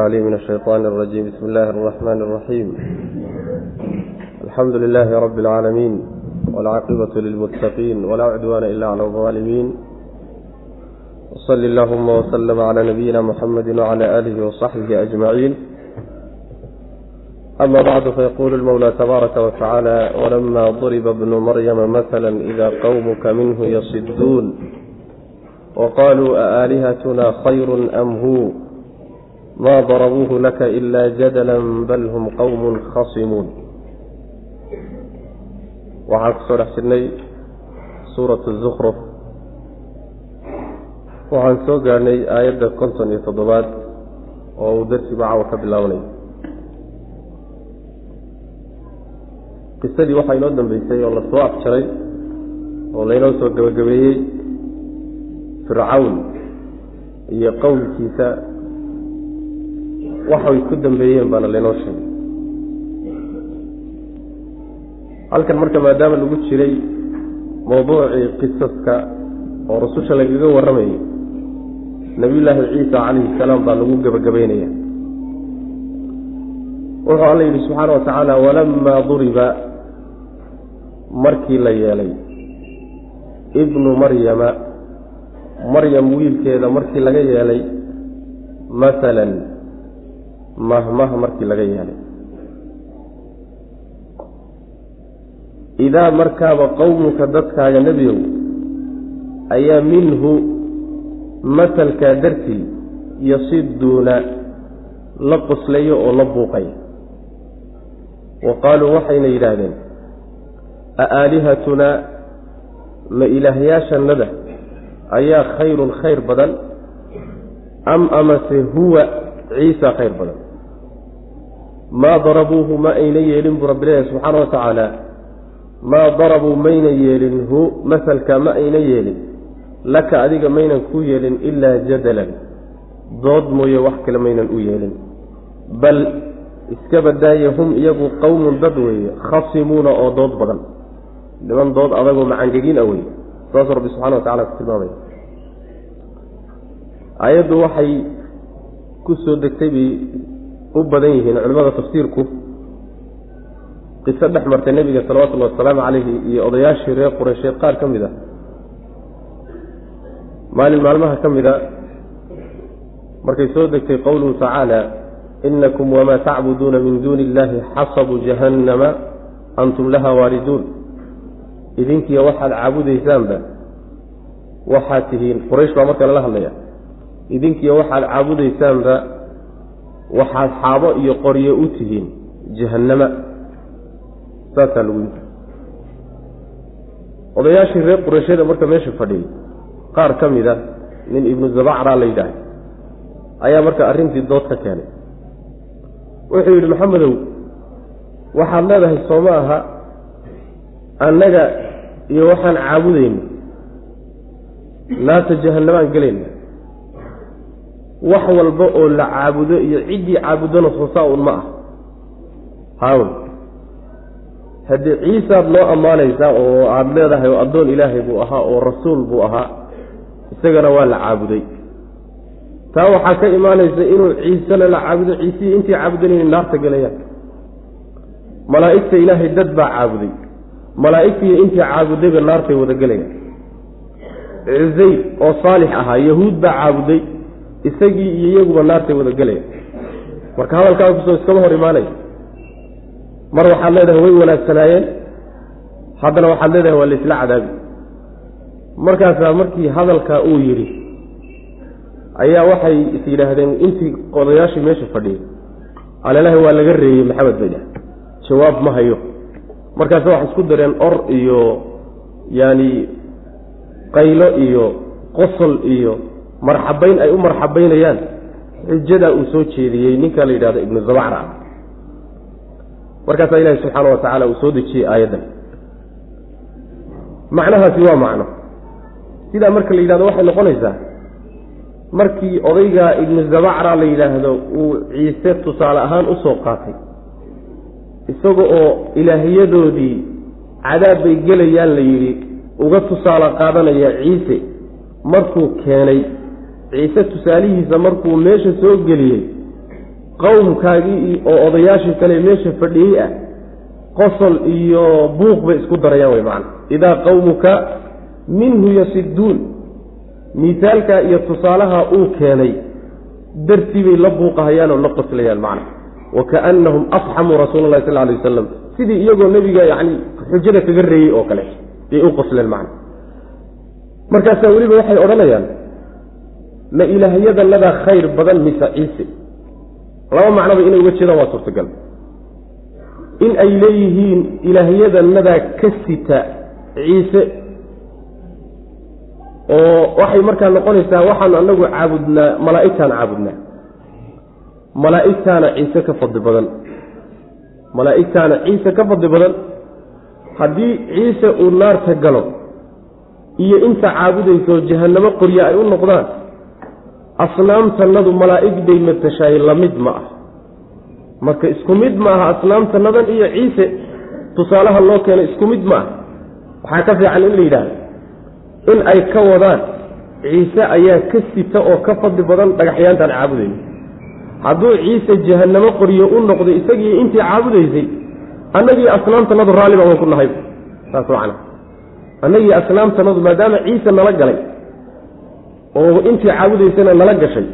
العليم من الشيطان الرجيم بسم الله الرحمن الرحيم الحمد لله رب العالمين والعاقبة للمتقين ولا عدوان إلا على الظالمين وصل اللهم وسلم على نبينا محمد وعلى آله وصحبه أجمعين أما بعد فيقول المولى تبارك وتعالى ولما ضرب ابن مريم مثلا إذا قومك منه يصدون وقالوا أآلهتنا خير أم هو maa darabuuhu laka ilaa jadalan bal hum qowmun khasimuun waxaan ku soo dhex jirnay suuratu zukruf waxaan soo gaadhnay aayadda konton iyo toddobaad oo uu darsiba caawa ka bilaabanay qisadii waxaa inoo dambeysay oo la soo afjaray oo laynoo soo gabagabeeyey fircawn iyo qowlkiisa waxay ku dambeeyeen baana laynoo sheegay. Halkan marka maadaama lagu jiray mawduucii qisaska oo rasusha lagaga warramayay nebiyullaahi ciisa calayhi salaam baa lagu gebagabeynaya. Wuxuu alla yidhi subxaana wa tacaala walamaa duriba markii la yeelay ibnu maryama maryam wiilkeeda markii laga yeelay masalan mahmah markii laga yeelay. Idaa markaaba qowmuka dadkaaga nebiyow ayaa minhu masalkaa dartii yasiduuna la qoslayo oo la buuqaya wa qaaluu waxayna yidhaahdeen a aalihatunaa ma ilaahyaashannada ayaa khayrun khayr badan am amase huwa ciisa khayr badan maa darabuuhu ma ayna yeelin buu rabbi subxaana wa tacaala maa darabuu mayna yeelin hu masalka ma ayna yeelin laka adiga maynan ku yeelin ilaa jadalan dood mooye wax kale maynan u yeelin bal iska badaaye hum iyagu qowmun dad weeye khasimuuna oo dood badan niman dood adagoo macangegin a wey saasuu rabbi subxana wa tacala ku tilmaamaya aayaddu waxay ku soo degtay bay u badan yihiin culimmada tafsiirku. Qiso dhex martay nebiga salawatullhi wasalaamu calayhi iyo odayaashii reer qureysheed qaar ka mid a maalin maalmaha ka mid a markay soo degtay qowluhu tacaala inakum wamaa tacbuduuna min duuni illahi xasabu jahannama antum laha waariduun. Idinkiiyo waxaad caabudaysaanba waxaad tihiin quraysh baa marka lala hadlaya idinkiiyo waxaad caabudaysaanba waxaad xaabo iyo qoryo u tihiin jahannama. Saasaa lagu yiri odayaashii reer qureyshyada marka meesha fadhiyay qaar ka mid a nin ibnu zabacra la yidhaahay ayaa marka arrintii dood ka keenay. Wuxuu yidhi maxamedow waxaad leedahay soo ma aha annaga iyo waxaan caabudayno naarta jahannamaan gelayna wax walba oo la caabudo iyo ciddii caabudona soosaa un ma ah. Haawn haddii ciisaad noo ammaanaysaa oo aada leedahay oo addoon ilaahay buu ahaa oo rasuul buu ahaa isagana waa la caabuday. Taa waxaa ka imaanaysa inuu ciisena la caabudo ciisihii intii caabudan naarta gelayaan malaa'igta ilaahay dad baa caabuday. Malaa'igtiiyo intii caabudayba naartay wada gelayaan cusayr oo saalix ahaa yahuud baa caabuday isagii iyo iyaguba naartay wada gelayaan marka hadalkaa ku soo iskama hor imaanaya mar waxaad leedahay way wanaagsanaayeen. Haddana waxaad leedahay waa laisla cadaabi. Markaasaa markii hadalkaa uu yidhi ayaa waxay is yidhaahdeen intii odayaashii meesha fadhiyay alelahi waa laga reeyey maxamed bay dhah jawaab ma hayo. Markaase waxay isku dareen or iyo yaani qaylo iyo qosol iyo marxabayn ay u marxabaynayaan. Xujadaa uu soo jeediyey ninka la yidhahdo ibnu zabacra markaasaa ilaahi subxaana wa tacaala uu soo dejiyey aayaddan. Macnahaasi waa macno. Sidaa marka la yidhahdo waxay noqonaysaa markii odaygaa ibnu zabacra la yidhaahdo uu ciise tusaale ahaan u soo qaatay isaga oo ilaahiyadoodii cadaab bay gelayaan la yidhi uga tusaale qaadanaya ciise markuu keenay ciise tusaalihiisa markuu meesha soo geliyey qowmkaagii oo odayaashii kale meesha fadhiyey ah qosol iyo buuq bay isku darayaan wey macana idaa qowmuka minhu yasiduun miisaalkaa iyo tusaalaha uu keenay dartii bay la buuqahayaan oo la qoslayaan macna. Wa kaanahum afxamuu rasuula llahi sal alay wasalam sidii iyagoo nebiga yani xujada kaga reeyey oo kale yay u qosleen macna. Markaasaa weliba waxay odhanayaan ma ilaahyadannadaa khayr badan mise ciise. Laba macnoba inay uga jeedaan waa suurtagal. In ay leeyihiin ilaahyadannadaa ka sita ciise oo waxay markaa noqonaysaa waxaanu anagu caabudnaa malaa'igtaan caabudnaa. Malaa'igtaana ciise ka fadli badan. Malaa'igtaana ciise ka fadli badan. Haddii ciise uu naarta galo iyo inta caabudayso jahannamo qorya ay u noqdaan asnaamtannadu malaa'igday matashaay la mid ma ah. Marka isku mid ma aha asnaamtannadan iyo ciise tusaalaha loo keenay isku mid ma ah. Waxaa ka fiican in la yidhaahdo in ay ka wadaan ciise ayaa ka sita oo ka fadli badan dhagaxyaantaan caabudayno hadduu ciise jahannamo qoryo u noqday isagii intii caabudaysay annagii asnaamtanadu raalli baan ku nahay saas macana annagii asnaamtanadu maadaama ciise nala galay oo intii caabudaysayna nala gashay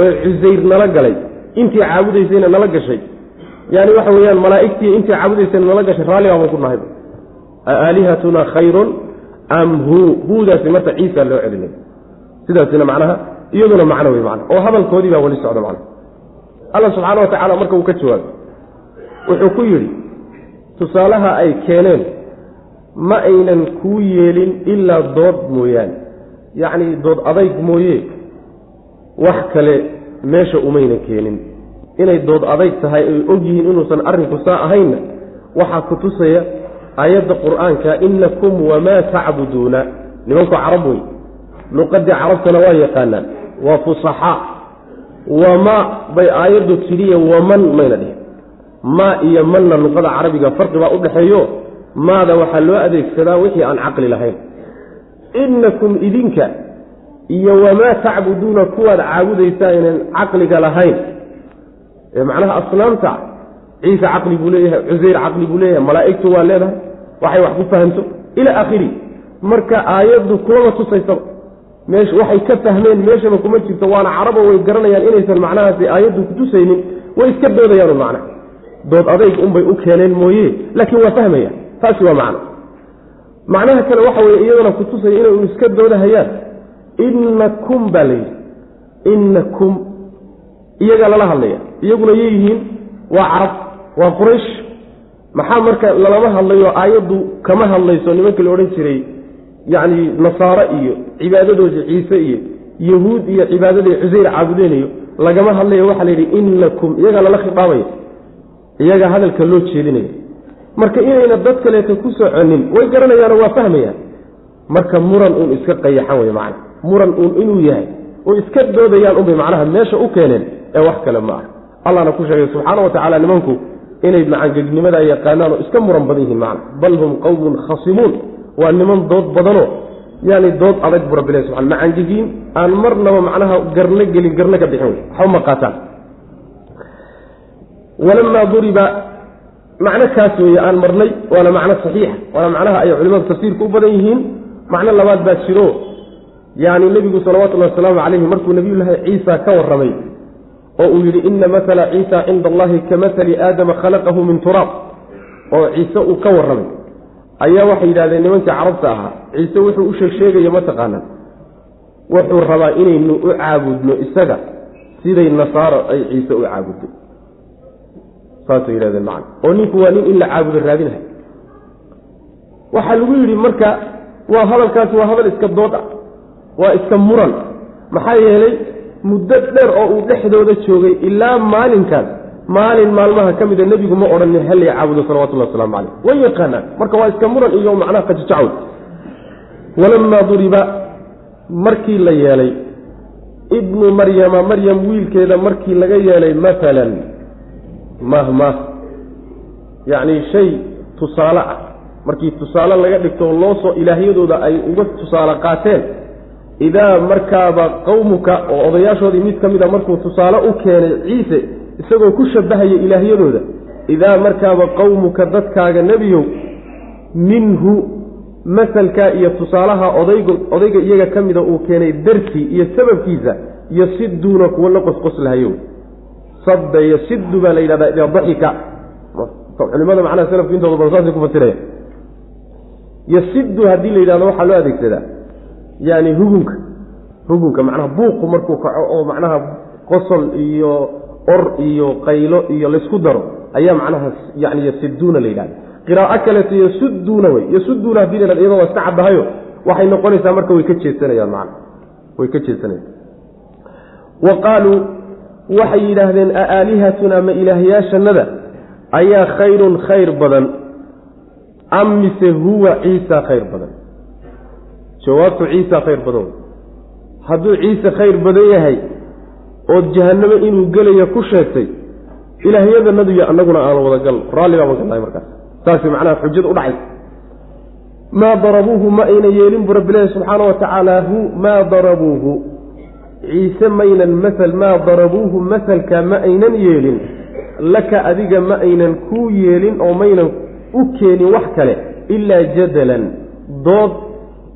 oo cusayr nala galay intii caabudaysayna nala gashay. Yaani waxa weeyaan malaa'igtii intii caabudaysayna nala gashay raalli baan ku nahay. Aalihatuna khayrun am hu? Huudaasi marka ciisa loo celinay sidaasina macnaha iyaduna macno wey mana oo hadalkoodii baa weli socda macna. Alla subxaana wa tacala marka uu ka jawaabay wuxuu ku yidhi tusaalaha ay keeneen ma aynan kuu yeelin ilaa dood mooyaane yacni dood adayg mooye wax kale meesha umayna keenin. Inay dood adayg tahay ay og yihiin inuusan arrinku saa ahaynna waxaa ku tusaya aayadda qur'aanka inakum wamaa tacbuduuna nimanku carab wey. Luqadii carabtana waa yaqaanaan. Waa fusaxaa wama bay aayaddu tidhiya waman mayna dhihin. Maa iyo manna luqada carabiga farqi baa u dhexeeyo. Maada waxaa loo adeegsadaa wixii aan caqli lahayn inakum idinka iyo wamaa tacbuduuna kuwaad caabudaysaa inaan caqliga lahayn. Ee macnaha asnaamta ciise caqli buu leeyahay cuseyr caqli buu leeyahay malaa'igtu waa leedahay waxay wax ku fahamto. Ila aakhiri marka aayaddu kumama tusaysaba meesha waxay ka fahmeen meeshaba kuma jirto waana carabo way garanayaan inaysan macnahaasi aayaddu kutusaynin way iska doodayaan macna. Dood adayg unbay u keeneen mooye laakiin waa fahmaya taasi waa macno macnaha kale waxa weye iyadana kutusaya inay iska doodahayaan. Inakum baa layidhi inakum iyagaa lala hadlaya. Iyaguna yeyihiin waa carab waa quraysh. Maxaa marka lalama hadlayo aayaddu kama hadlayso nimankii la odhan jiray yacni nasaare iyo cibaadadooda ciise iyo yahuud iyo cibaadadii cuseyr caabudeynayo lagama hadlayo waxaa la yidhi inakum iyagaa lala khidaabaya iyagaa hadalka loo jeedinaya marka inayna dad kaleeta ku soconin way garanayaanoo waa fahmayaan marka muran uun iska qayaxan wey macana muran uun inuu yahay oo iska doodayaan unbay macnaha meesha u keeneen ee wax kale ma ah allahna ku sheegay subxaana wa tacaala nimanku inay macangegnimada yaqaanaan oo iska muran badan yihiin macna. Bal hum qowmun khasimuun. Waa niman dood badanoo yani dood adag bu rabbilahi subxana macangegiin aan marnaba macnaha garna gelin garna ka bixin wey waxba ma qaataan. Walamaa duriba macno kaas weeye aan marnay waana macno saxiixa waana macnaha ay culimadu tafsiirka u badan yihiin macno labaad baa jiro. Yani nebigu salawatullahi wasalaamu calayhi markuu nebiyullaahi ciisa ka warramay oo uu yidhi ina matala ciisa cinda allahi ka matali aadama khalaqahu min turaab oo ciise uu ka warramay. Ayaa waxay yidhahdeen nimankii carabta ahaa ciise wuxuu u sheeg sheegaya mataqaanaa wuxuu rabaa inaynu u caabudno isaga siday nasaaro ay ciise u caabudday saasay yidhahdeen macana oo ninku waa nin in la caabudo raadinahay waxaa lagu yidhi marka waa hadalkaasi waa hadal iska dood ah waa iska muran. Maxaa yeelay muddo dheer oo uu dhexdooda joogay ilaa maalinkaas maalin maalmaha ka mida nebigu ma odhanin hallay caabudo salawatullahi waslamu caleyh way yaqaanaan. Marka waa iska muran iyo macnaha qajajacow walamaa duriba markii la yeelay ibnu maryama maryam wiilkeeda markii laga yeelay maalan mahmah yacni shay tusaale ah. Markii tusaale laga dhigto loo soo ilaahyadooda ay uga tusaale qaateen. Idaa markaaba qowmuka oo odayaashoodii mid ka mid a markuu tusaale u keenay ciise isagoo ku shabahaya ilaahyadooda idaa markaaba qowmuka dadkaaga nebiyow minhu masalkaa iyo tusaalaha odayg odayga iyaga ka mida uu keenay dartii iyo sababkiisa yasiduuna kuwa la qosqoslahayo sadda yasidu baa la yidhahdaa idaa daxika culimada macnaha salafku intooda badan saasay ku fasiraya yasidu haddii la yidhahdo waxaa loo adeegsadaa. Yani hugunka. Hugunka macnaha buuqu markuu kaco oo macnaha qosol iyo or iyo qaylo iyo laysku daro ayaa macnaha yani yasiduuna la yidhahda qiraa'o kaleeto yasuduuna wey. Yasuduuna haddii la iyadoo waa iska caddahayo waxay noqonaysaa marka way ka jeesanayaan macna. Way ka jeesanayaan. Wa qaaluu waxay yidhaahdeen aalihatunaa ma ilaahyaashannada ayaa khayrun khayr badan am mise huwa ciisa khayr badan? Jawaabtu ciisa khayr badan. Hadduu ciise khayr badan yahay ood jahannamo inuu gelaya ku sheegtay ilaahyadanadu iyo annaguna aan wadagal raalli baan galnahay markaas. Saasay macnaha xujada udhacay maa darabuuhu ma ayna yeelin bu rabbilahi subxaana wa tacaala hu maa darabuuhu ciise maynan masal maa darabuuhu masalka ma aynan yeelin laka adiga ma aynan kuu yeelin oo maynan u keenin wax kale ilaa jadalan dood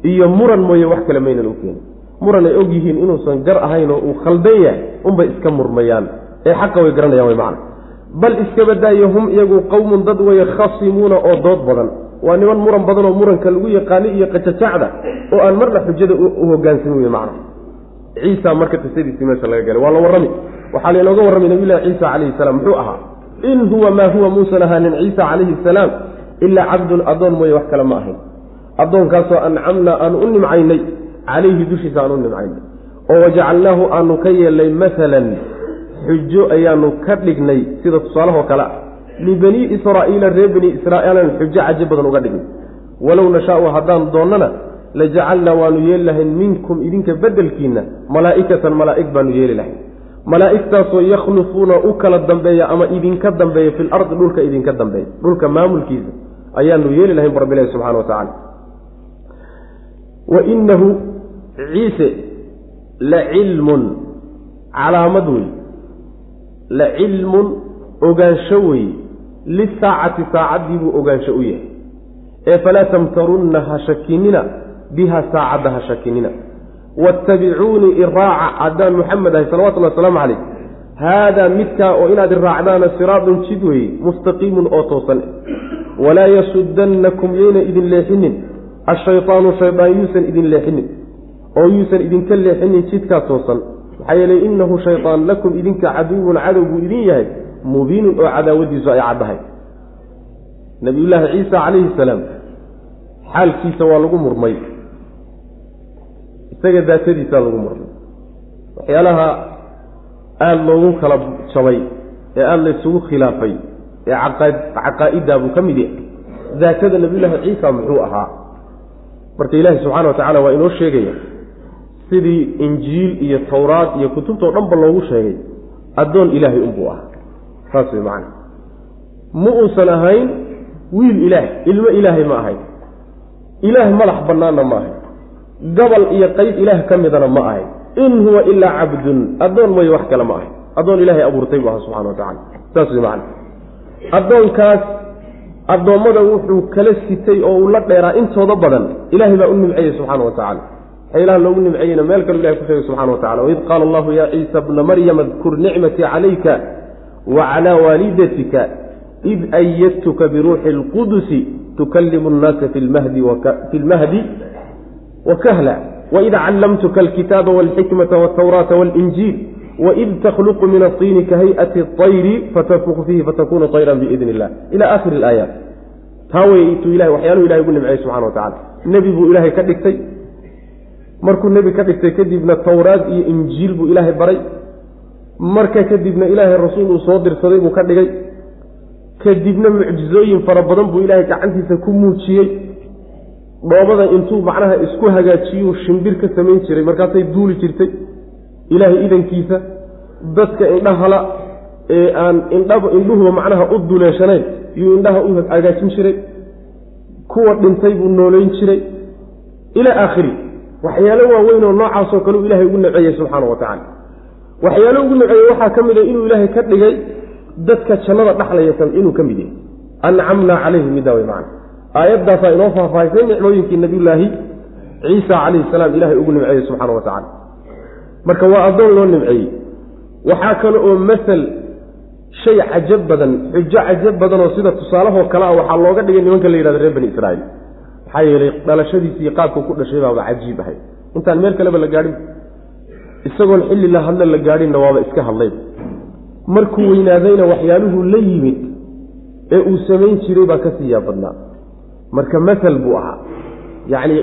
iyo muran mooye wax kale maynan u keenin. Muran ay og yihiin inuusan gar ahayn oo uu khaldan yahay unbay iska murmayaan. Ee xaqa way garanayaan way macna. Bal iskaba daayo hum iyagu qowmun dad weye khasimuuna oo dood badan. Waa niman muran badan oo muranka lagu yaqaani iyo qajajacda oo aan marna xujada u hogaansamin wey macna ciisa marka qisadiisii meesha laga galay. Waa la warrami. Waxaa lainooga warramay nabiyullahi ciisa calayhi salaam. Muxuu ahaa in huwa maa huwa muusan ahaanin ciisa calayhi salaam ilaa cabdun addoon mooye wax kale ma ahayn. Addoonkaasoo ancamnaa aanu u nimcaynay calayhi dushiisa aanu u nimcaynay. Oo wajacalnaahu aanu ka yeelnay masalan xujo ayaanu ka dhignay. Sida tusaalahoo kale ah. Libanii israa'iila reer bani israa'iilan xujo cajo badan uga dhignay walow nashaau haddaan doonnana lajacalnaa waanu yeeli lahayn minkum idinka beddelkiinna malaa'ikatan malaa'ig baanu yeeli lahayn. Malaa'igtaasoo yakhlufuuna u kala dambeeya ama idinka dambeeya fil ardi dhulka idinka dambeeya dhulka maamulkiisa ayaanu yeeli lahayn bu rabbilahi subxana wa tacala wa inahu ciise la cilmun calaamad wey la cilmun ogaansho weeye lisaacati saacaddii buu ogaansho u yahay. Ee falaa tamtarunna ha biha saacadda ha shakinina. Waatabicuunii iraaca haddaan muxamed ahay salawatullhi wasalaamu calayh. Haadaa midkaa oo inaad iraacdaana siraadun jid weeye mustaqiimun oo toosan. Walaa yasudannakum yayna idin leexinin. Ashaytaanu shaydaan yuusan idin leexinin. Oo yuusan idinka leexinin jidkaa toosan. Maxaa yeelay innahu shaydaan lakum idinka caduwun cadow buu idin yahay. Mubiinun oo cadaawadiisu ay caddahay. Nabiyullaahi ciisa calayhi salaam. Xaalkiisa waa lagu murmay isaga daatadiisaa lagu murmay. Waxyaalaha aada loogu kala jabay ee aada laysugu khilaafay ee caqaa-iddaa buu ka mid yahay. Daatada nabiyullaahi ciisa muxuu ahaa. Marka ilaahi subxana wa tacala waa inoo sheegaya sidii injiil iyo towraad iyo kutubtao dhanba loogu sheegay. Addoon ilaahay unbuu ahaa. Saas way macana ma uusan ahayn wiil ilaah ilmo ilaahay ma ahayn. Ilaah madax bannaanna ma ahayn gobol iyo qayb ilaah ka midana ma ahayn in huwa ilaa cabdun addoon mooye wax kale ma ahayn addoon ilaahay abuurtay buu ahaa subxana wa tacala saas way macana addoonkaas addoommada wuxuu kala sitay oo uu la dheeraa intooda badan. Ilaahay baa u nimceeyey subxaana wa tacala waxyaalaha loogu nimceeyena meel kale ilahay ku sheegay subxana wa tacala waid qaala allahu yaa ciisa bna maryama adkur nicmatii calayka wa calaa waalidatika id ayadtuka biruuxi اlqudusi tukalimu اnnaasa fi lmahdi wakahla waid callamtuka alkitaaba walxikmata waltawraata walinjiil waid takhluqu min asiini kahayati ayri fatafuku fiihi fatakunu ayran biidn illah ila akhiri ilaayaat taa wey ituu ilahay waxyaaluhu ilahay ugu nimceeyey subxana wa tacala nebi buu ilaahay ka dhigtay markuu nebi ka dhigtay kadibna tawraad iyo injiil buu ilaahay baray marka kadibna ilaahay rasuul uu soo dirsaday buu ka dhigay kadibna mucjizooyin fara badan buu ilaahay gacantiisa ku muujiyey dhoobada intuu macnaha isku hagaajiyuu shimbir ka samayn jiray markaasay duuli jirtay. Ilaahay idankiisa dadka indhahala ee aan indhaba indhuhuba macnaha u duleeshanayn yuu indhaha u hagaajin jiray. Kuwa dhintay buu nooleyn jiray. Ilaa aakhiri waxyaalo waaweyn oo noocaasoo kale uu ilahay ugu naceeyey subxaana wa tacala waxyaalo ugu naceeyey waxaa ka mid a inuu ilaahay ka dhigay dadka jannada dhaxlaya inuu ka mid yahay. Ancamnaa calayhi middaa way macana aayaddaasaa inoo faahfaahisay nicmooyinkii nabiyullaahi ciisa calayhi salaam ilahay ugu nimceeyey subxaana wa tacala marka waa addoon loo nimceeyey. Waxaa kale oo masal shay cajab badan xujo cajab badan oo sida tusaalahoo kale a waxaa looga dhigay nimanka la yidhahdo reer bani israa'iil. Maxaa yeelay dhalashadiisi iyo qaabku ku dhashay baaba cajiib ahay. Intaan meel kaleba la gaadhin isagoon xilli la hadla la gaadhinna waaba iska hadlayba markuu weynaadayna waxyaaluhuu la yimid ee uu samayn jiray baa ka siiyaa badnaa marka masal buu ahaa. Yacni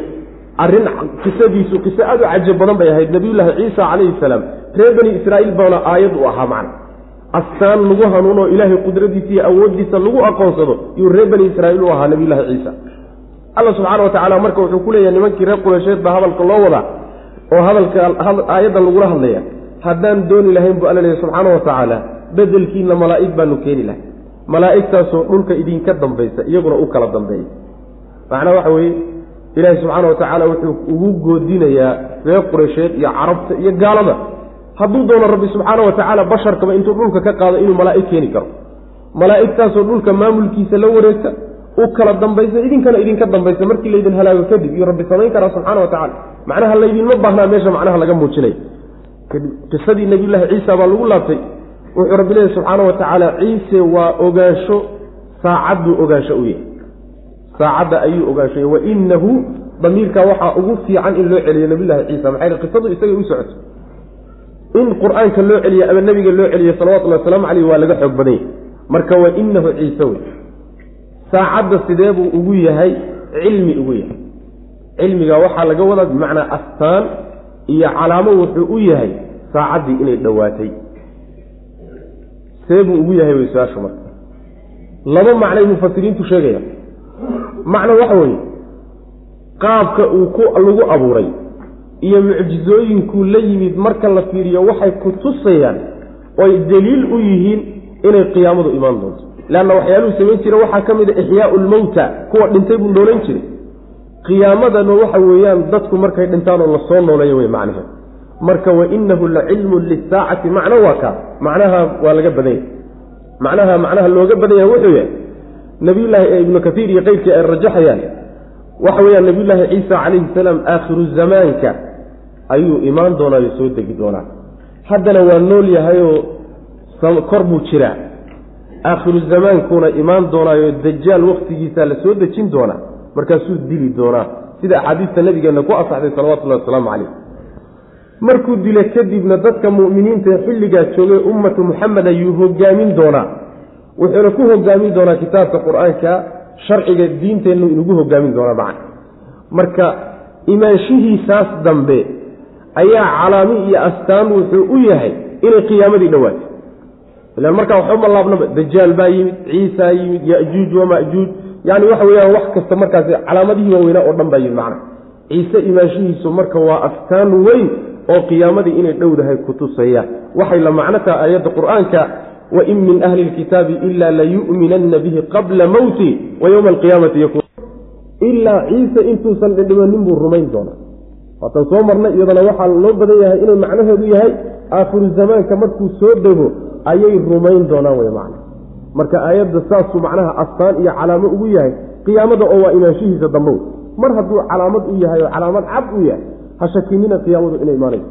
arrin qisadiisu qiso aad u cajab badan bay ahayd. Nabiyullaahi ciisa calayhi salaam reer bani israa'iil baana aayad u ahaa macna. Astaan lagu hanuunoo ilaahay qudradiisa iyo awooddiisa lagu aqoonsado iyuu reer bani israa'iil u ahaa nabiyullaahi ciisa. Alla subxaana wa tacaala marka wuxuu ku leeyahay nimankii reer qureysheed baa hadalka loo wadaa oo hadalka aayaddan lagula hadlaya. Haddaan dooni lahayn buu alla leeyahy subxaana wa tacaala bedelkiina malaa'ig baanu keeni lahay malaa'igtaasoo dhulka idinka dambaysa iyaguna u kala dambeeya macnaa waxa weeye ilaahay subxaana wa tacaala wuxuu ugu goodinayaa reer qureysheed iyo carabta iyo gaalada. Hadduu doono rabbi subxaana wa tacaala basharkaba intuu dhulka ka qaado inuu malaa'ig keeni karo. Malaa'igtaasoo dhulka maamulkiisa la wareegta u kala dambaysa idinkana idinka dambaysa markii laydin halaago kadib iyo rabbi samayn karaa subxaana wa tacala macnaha laydinma baahnaa meesha macnaha laga muujinaya qisadii nabiyullaahi ciisa baa lagu laabtay wuxuu rabbi leeyahy subxaana wa tacaala ciise waa ogaansho saacadduu ogaansho u yahay saacadda ayuu ogaanshay wainahu damiirkaa waxaa ugu fiican in loo celiyo nabiyullaahi ciisa maxay qisadu isagay u socoto. In qur'aanka loo celiyo ama nebiga loo celiyo salawatullahi wasalaamu caleyh waa laga xoog badanya marka wainahu ciise wey. Saacadda sidee buu ugu yahay? Cilmi ugu yahay. Cilmiga waxaa laga wadaa bimacnaa astaan iyo calaamo wuxuu u yahay saacaddii inay dhowaatay see ugu yahay way su'aashu marka? Laba macnay mufasiriintu sheegaya macno waxa weeye qaabka uu ku lagu abuuray iyo mucjizooyinkuu la yimid marka la fiiriyo waxay ku tusayaan oy daliil u yihiin inay qiyaamadu imaan doonto. Leanna waxyaaluhu samayn jira waxaa ka mid a ixyaau lmowta kuwa dhintay buu noolayn jiray. Qiyaamadana waxa weeyaan dadku markay dhintaan oo la soo nooleeyo wey macnaheed marka wainahu la cilmun lisaacati macno waa kaa macnaha waa laga badanya macnaha macnaha looga badan yahay wuxuu yahay nabiyullaahi ee ibnu kaiir iyo qeyrkii ay rajaxayaan waxa weeyaan nabiyullaahi ciisa calayhi salaam aakhiru zamaanka ayuu imaan doonaayo soo degi doonaa. Haddana waa nool yahayoo kor buu jiraa. Aakhiru zamaankuna imaan doonaayo dajaal wakhtigiisaa la soo dejin doonaa markaasuu dili doonaa. Sida axaadiista nabigeenna ku asaxday salawatullahi wasalaamu caleyh markuu dila kadibna dadka mu'miniinta xilligaa joogay ummatu muxamed ayuu hogaamin doonaa wuxuuna ku hogaamin doonaa kitaabka qur'aanka sharciga diinteennu inugu hogaamin doonaa macan marka imaanshihiisaas dambe ayaa calaami iyo astaan wuxuu u yahay inay qiyaamadii dhowaatay ilaan markaa waxba laabnaba dajaal baa yimid ciisaa yimid yajuuj wamajuuj yani waxa weeyaan wax kasta markaasi calaamadihii waaweynaa oo dhan baa yimid macna. Ciise imaanshihiisu marka waa astaan weyn oo qiyaamadii inay dhowdahay ku tusaya. Waxay la macno taha aayadda qur'aanka wain min ahli lkitaabi ila layu'minanna bihi qabla mowti wa yowma alqiyaamati yakun ilaa ciise intuusan dhidhimanin buu rumayn doonaa waatan soo marnay iyadana waxaa loo badan yahay inay macnaheedu yahay aakhiru zamaanka markuu soo dego ayay rumayn doonaan wey macna marka aayadda saasuu macnaha astaan iyo calaamo ugu yahay qiyaamada oo waa imaanshihiisa dambow mar hadduu calaamad u yahay oo calaamad cad u yahay ha shakinina qiyaamadu inay imaanayso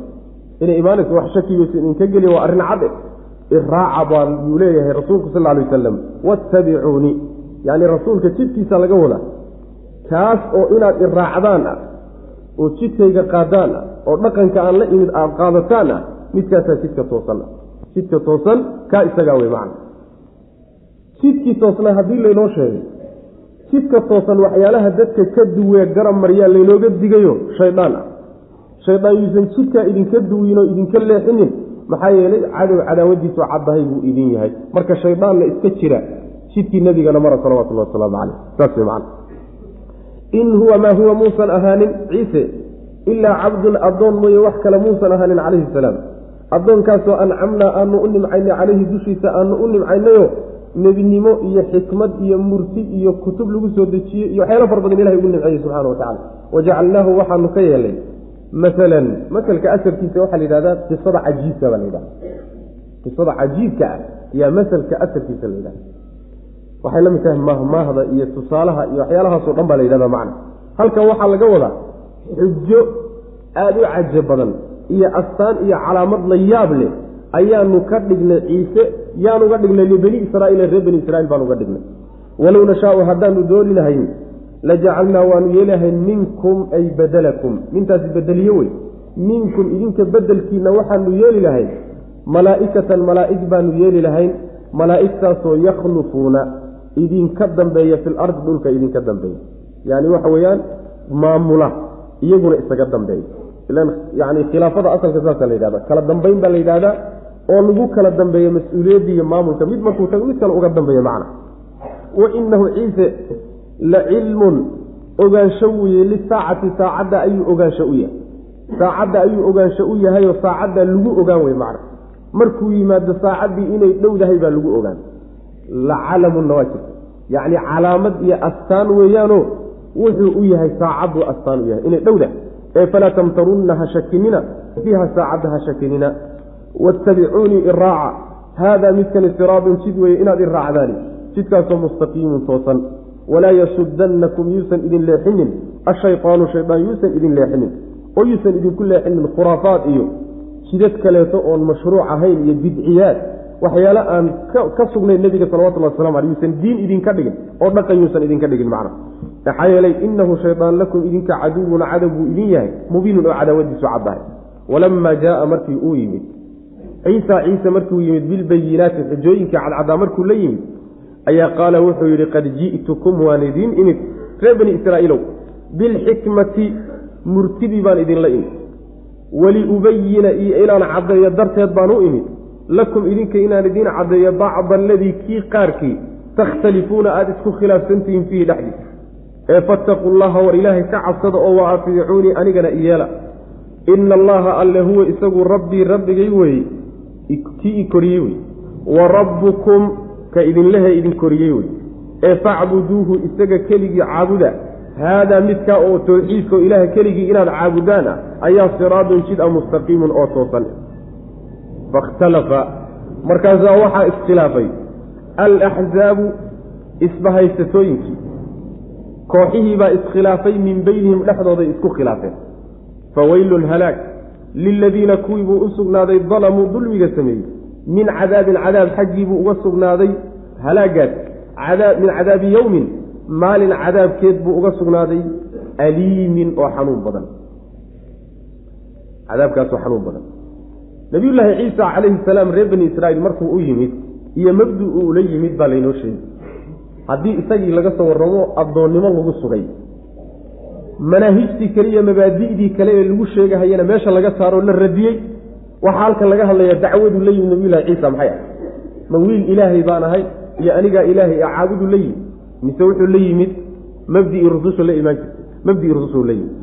inay imaanayso wax shakigiisa idinka geliya waa arrin cadde iraaca baa yuu leeyahay rasuulku sal alay wasalam wattabicuuni yacni rasuulka jidkiisa laga wadaa. Kaas oo inaad iraacdaan ah oo jidkayga qaadaan ah oo dhaqanka aan la imid aad qaadataan ah midkaasaa jidka toosan. Jidka toosan kaa isagaa wey macna. Jidkii toosna haddii laynoo sheegay jidka toosan waxyaalaha dadka ka duwee garab maryaa laynooga digayo shaydaan ah. Shaydaan yuusan jidkaa idinka duwin oo idinka leexinin maxaa yeelay cadow cadaawadiisu caddahay buu idin yahay. Marka shaydaanna iska jira jidkii nebigana mara salawatullahi wasalaamu caleyh saas wey in huwa maa huwa muusan ahaanin ciise ilaa cabdun addoon mooye wax kale muusan ahaanin calayhi salaam. Addoonkaasoo ancamnaa aanu u nimcaynay calayhi dushiisa aanu u nimcaynayo nebinimo iyo xikmad iyo murti iyo kutub lagu soo dejiyey iyo waxyaalo far badan ilahay ugu nimceeyey subxana watacala wajacalnaahu waxaanu ka yeelay maalan masalka asalkiisa waxaa la yidhahdaa qisada cajiibka baa la yidhahda qisada cajiibka ah yaa masalka asalkiisa la yidhahda waxay la tahay mahmaahda iyo tusaalaha iyo waxyaalahaasoo dhan baa la yidhahda macna. Halkan waxaa laga wadaa xujo aada u cajo badan iyo astaan iyo calaamad la yaab leh. Ayaanu ka dhignay ciise yaan uga dhignay libani israaiil reer bani israiil baan dhignay. Walow nashaau haddaanu dooni lahayn lajacalnaa waanu yeelahayn minkum ay badalakum mintaasi bedeliye wey minkum idinka bedelkiina waxaanu yeeli lahayn malaa'ikatan malaa'ig baanu yeeli lahayn malaa'igtaasoo yakhlufuuna idinka dambeeya fil ardi dhulka idinka dambeeya yani waxa weeyaan maamula iyaguna isaga dambeeya ilan yani khilaafada asalka saasa la yidhahda kala dambeyn baa la yidhahdaa oo lagu kala dambeeyo mas'uuliyaddi iyo maamulka mid markuu tago mid kale uga dambeeya macna wa inahu ciise la cilmun ogaansho weye lisaacati saacadda ayuu ogaansho u yahay. Saacadda ayuu ogaansho u yahayoo saacadda lagu ogaan wey macna markuu yimaado saacaddii inay dhowdahay baa lagu ogaan. La calamunna waa jirta. Yacni calaamad iyo astaan weeyaano wuxuu u yahay saacaddu astaan u yahay. Inay dhowdahay. Ee falaa tamtarunna ha shakinina. Fiiha saacadda ha shakinina. Wattabicuunii iraaca haadaa midkani siraadun jid weeye inaad i raacdaani jidkaasoo mustaqiimun toosan walaa yasudannakum yuusan idin leexinin ashaytaanu shaydaan yuusan idin leexinin oo yuusan idinku leexinin khuraafaad iyo jidad kaleeto oon mashruuc ahayn iyo bidciyaad waxyaale aan ka sugnayn nebiga salawatullhi waslamu aleh yuusan diin idinka dhigin oo dhaqan yuusan idinka dhigin macna. Maxaa yeelay inahu shaydaan lakum idinka caduwun cadow buu idin yahay mubiinun oo cadaawadiisu caddahay. Walamaa jaaa markii uu yimid ciisa ciise markuu yimid bilbayinaati xujooyinkii cadcadaa markuu la yimid ayaa qaala wuxuu yidhi qad ji'tukum waan idiin imid reer bani israa'iilow bilxikmati murtidii baan idinla imid. Waliubayina iyo inaan caddeeyo darteed baan u imid. Lakum idinka inaan idiin caddeeyo bacda aladii kii qaarkii takhtalifuuna aada isku khilaafsantihiin fiihi dhexdiisa. Ee fattaquu llaha war ilaahay ka cabsada oo wa atiicuunii anigana iyeela ina allaha alle huwa isagu rabbii rabbigay weeye kii i koriyey wey wa rabbukum ka idinlehe idin koriyey wey ee facbuduuhu isaga keligii caabuda. Haadaa midkaa oo towxiidka oo ilaaha keligii inaad caabudaan ah ayaa siraadun jid a mustaqiimun oo toosan. Fakhtalafa markaasaa waxaa iskhilaafay. Alaxzaabu isbahaysatooyinkii. Kooxihii baa iskhilaafay min beynihim dhexdooday isku khilaafeen. Faweylun halaag liladiina kuwii buu u sugnaaday dalamuu dulmiga sameeyey min cadaabin cadaab xaggii buu uga sugnaaday halaagaas min cadaabi yowmin maalin cadaabkeed buu uga sugnaaday aliimin oo xanuun badan. Cadaabkaasoo xanuun badan. Nabiyullaahi ciisa calayhi salaam reer bani israa'iil markuu u yimid iyo mabdu uu ula yimid baa laynoo sheegay. Haddii isagii laga soo warramo addoonnimo lagu sugay. Manaahijtii kale iyo mabaadi'dii kale ee lagu sheegahayana meesha laga saaroo la radiyey waxaa halkan laga hadlaya dacwadu la yimid nabiyullahi ciisa maxay ah? Ma wiil ilaahay baan ahay iyo anigaa ilaahay a caabudu la yimid mise wuxuu la yimid mabdii rususha la imaan jirtay mabdii rusushu la yimid.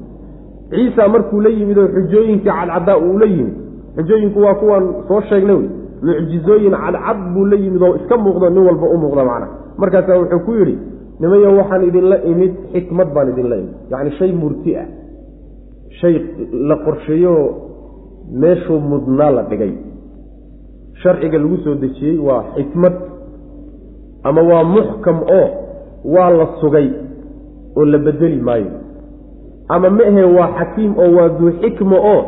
Ciisa markuu la yimid oo xujooyinkii cadcaddaa uu la yimid xujooyinku waa kuwaan soo sheegnay wey. Mucjizooyin cadcad buu la yimid oo iska muuqdo nin walba u muuqda macna markaasaa wuxuu ku yidhi nimayo waxaan idinla imid xikmad baan idinla imid. Yacni shay murti ah. Shay la qorsheeyo meeshuu mudnaa la dhigay. Sharciga lagu soo dejiyey waa xikmad ama waa muxkam oo waa la sugay oo la bedeli maayo. Ama ma waa xakiim oo waa duu xikma oo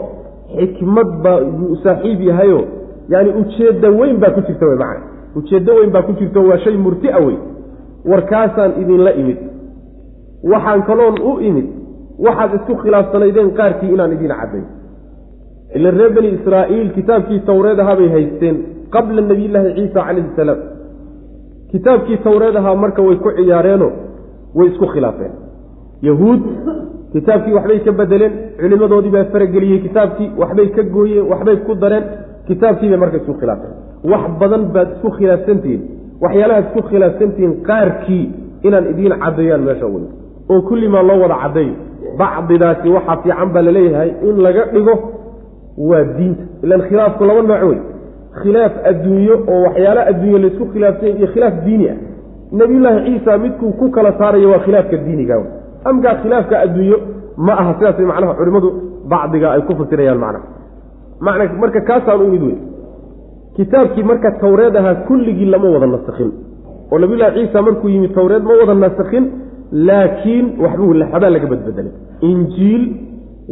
xikmad baa saaxiib yahayo yaani ujeedda weyn baa ku jirta wey macana ujeeddo weyn baa ku jirta waa shay murtia wey warkaasaan idinla imid. Waxaan kaloon u imid. Waxaad isku khilaafsanaydeen qaarkii inaan idiin cadday ila reer bani israa'iil kitaabkii towreed ahaa bay haysteen qabla nabiyillaahi ciisa calayhi salaam. Kitaabkii towreed ahaa marka way ku ciyaareenoo way isku khilaafeen. Yahuud kitaabkii waxbay ka bedeleen culimmadoodii baa farageliyey kitaabkii waxbay ka gooyeen waxbay ku dareen kitaabkiibay marka isku khilaafeen. Wax badan baad isku khilaafsantihiin waxyaalahaad isku khilaafsantihiin qaarkii inaan idiin caddeeyaan meesha wey oo kullimaa loo wada cadday bacdidaasi waxaa fiican baa la leeyahay in laga dhigo waa diinta. Ilan khilaafku laba nooc wey khilaaf adduunyo oo waxyaala adduunye laysku khilaafsanya iyo khilaaf diini ah. Nabiyullaahi ciisa midkuu ku kala saarayo waa khilaafka diiniga amkaa khilaafka adduunyo ma aha sidaas macnaha culimmadu bacdiga ay ku fasirayaan macnaha. Man marka kaasaan u wey kitaabkii marka tawreed ahaa kulligii lama wada nasakhin. Oo nabiyullahi ciisa markuu yimid tawreed ma wada nasakhin laakiin waxbuu waxbaa laga badbedelay injiil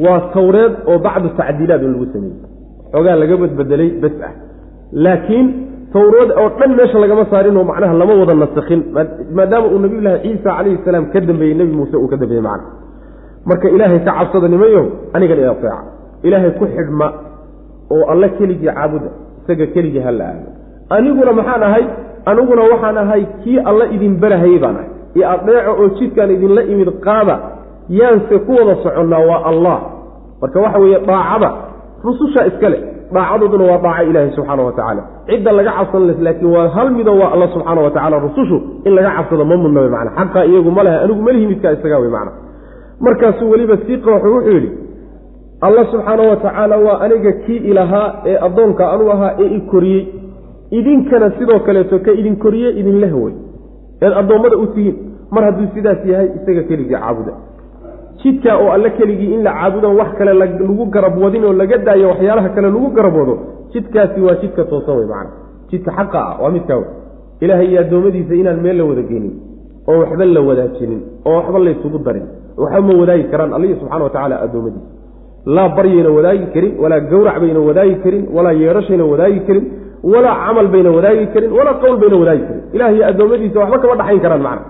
waa tawreed oo bacdu tacdiilaad in lagu sameeyey. Xoogaa laga badbedelay bes ah. Laakiin tawreed oo dhan meesha lagama saarinoo macnaha lama wada nasakhin maadaama uu nabiyullaahi ciisa calayhi salaam ka dambeeyey nebi muuse uu ka dambeeyey macna. Marka ilaahay ka cabsada nimayo anigan i ateeca ilaahay ku xidhma oo alle keligii caabuda isaga keligii hala aado aniguna maxaan ahay aniguna waxaan ahay kii alla idin barahayey baan ahay. Iyo adeeco oo jidkaan idinla imid qaada yaanse ku wada soconnaa waa allah. Marka waxa weeye daacada rususha iskale daacadooduna waa daaca ilaahi subxaana wa tacaala cidda laga cabsan les laakiin waa hal mido waa alla subxaana wa tacala rusushu. In laga cabsado ma mudna wey mana xaqa iyagu ma leha anigu malihi midkaa isagaa wey macna. Markaasuu weliba sii qooxu wuxuu yidhi alla subxaana wa tacaala waa aniga kii ilahaa ee addoonka anu ahaa ee i koriyey. Idinkana sidoo kaleeto ka idin koriye idinla hawey eed addoommada u tihiin mar hadduu sidaas yahay isaga keligii caabuda jidkaa oo alle keligii in la caabudan wax kale lagu garab wadin oo laga daayo waxyaalaha kale lagu garab wado jidkaasi waa jidka toosan wey macana. Jidka xaqa ah waa midkaa wey ilaahay iyo addoommadiisa inaan meel la wada geynin oo waxba la wadaajinin oo waxba laysugu darin waxba ma wadaagi karaan allihi subxana wa tacaala addoommadiisa. Laa baryayna wadaagi karin walaa gawrac bayna wadaagi karin walaa yeerashayna wadaagi karin walaa camal bayna wadaagi karin walaa qowl bayna wadaagi karin. Ilaah iyo addoommadiisa waxba kama dhaxayn karaan macna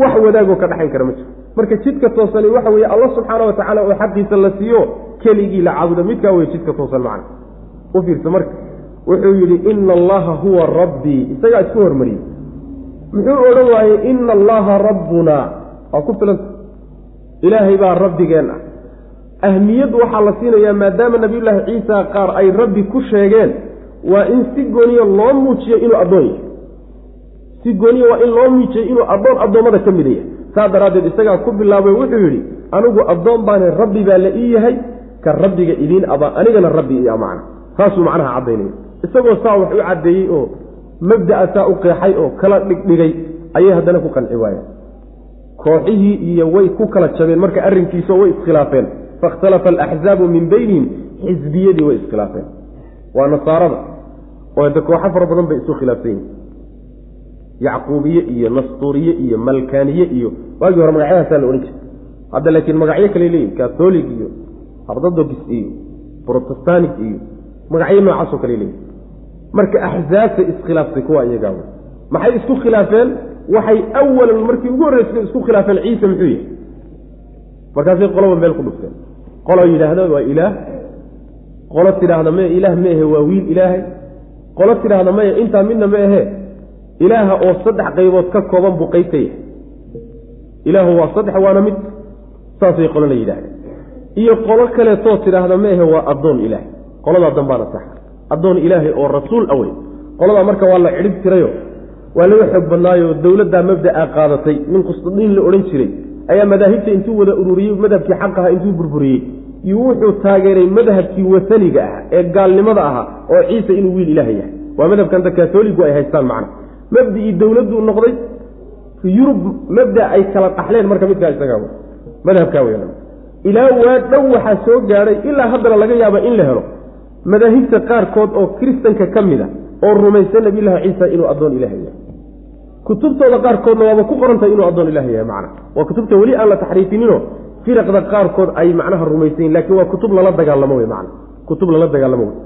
wax wadaagoo ka dhaxayn kara ma jiro marka jidka toosani waxa weeye alla subxaana wa tacaala oo xaqiisa la siiyo keligii la caabudo. Midkaa wey jidka toosan macna. U fiirsa marka wuxuu yidhi ina allaha huwa rabbii isagaa isku hormariyey muxuu odhan waayey ina allaha rabbunaa waa ku filanta ilaahay baa rabbigeen ah. Ahmiyad waxaa la siinayaa maadaama nabiyullaahi ciisa qaar ay rabbi ku sheegeen waa in si gooniya loo muujiyo inuu addoon yahay. Si gooniya waa in loo muujiyo inuu addoon addoommada ka mida yahay saa daraaddeed isagaa ku bilaabay wuxuu yidhi anigu addoon baane rabbi baa la ii yahay ka rabbiga idiin aba anigana rabbi ii amacna saasuu macnaha caddaynaya. Isagoo saa wax u caddeeyey oo mabda'a saa u qeexay oo kala dhigdhigay ayay haddana ku qanci waayeen. Kooxihii iyo way ku kala jabeen marka arrinkiisao way iskhilaafeen. Fakhtalafa alaxzaabu min beynihim xisbiyadii way iskhilaafeen. Waa nasaarada. Oo de kooxo fara badan bay isu khilaafsan yihiin yacquubiye iyo nastuuriye iyo malkaniye iyo waagii hore magacyadaasaa la odhan jiray. Hadda laakiin magacyo kale leeyihiin katholig iyo ortodogis iyo protestanik iyo magacyo noocaasoo kale leeyihiin marka axzaabta iskhilaaftay kuwa iyagaa maxay isku khilaafeen? Waxay awalan markii ugu horreysay isku khilaafeen ciise muxuu yahay. Markaasay qoloba meel ku dhufteen. Qolo yidhaahda waa ilaah. Qolo tidhaahda maya ilaah ma ahe waa wiil ilaahay. Qolo tidhaahda maya intaa midna ma ahee ilaaha oo saddex qaybood ka kooban buu qeyb ka yahay ilaahu waa saddex waana mid saasay qolona yidhahdeen iyo qolo kaleetoo tidhaahda ma ahe waa addoon ilaahay. Qoladaa dambaana sax addoon ilaahay oo rasuul awey qoladaa marka waa la cidhib tirayo waa laga xoog badnaayo dowladdaa mabda'a qaadatay nin qustadiin la odhan jiray ayaa madaahibta intuu wada ururiyey madhabkii xaq aha intuu burburiyey iyo wuxuu taageeray madhabkii wataniga ah ee gaalnimada ahaa oo ciise inuu wiil ilaah yahay. Waa madhabkanta kaatooligu ay haystaan macna mabdii dowladduu noqday yurub mabda ay kala dhaxleen marka midkaa isagaa madhabkaa wey ilaa waa dhow waxaa soo gaadhay ilaa haddana laga yaaba in la helo madaahibta qaarkood oo kiristanka ka mid a oo rumaysan nabiyullaahi ciisa inuu addoon ilaah yahay. Kutubtooda qaarkoodna waaba ku qorantahay inuu addoon ilaah yahay macna. Waa kutubta weli aan la taxriifinino firaqda qaarkood ay macnaha rumaysayin laakiin waa kutub lala dagaalamo wey macna. Kutub lala dagaalamo wey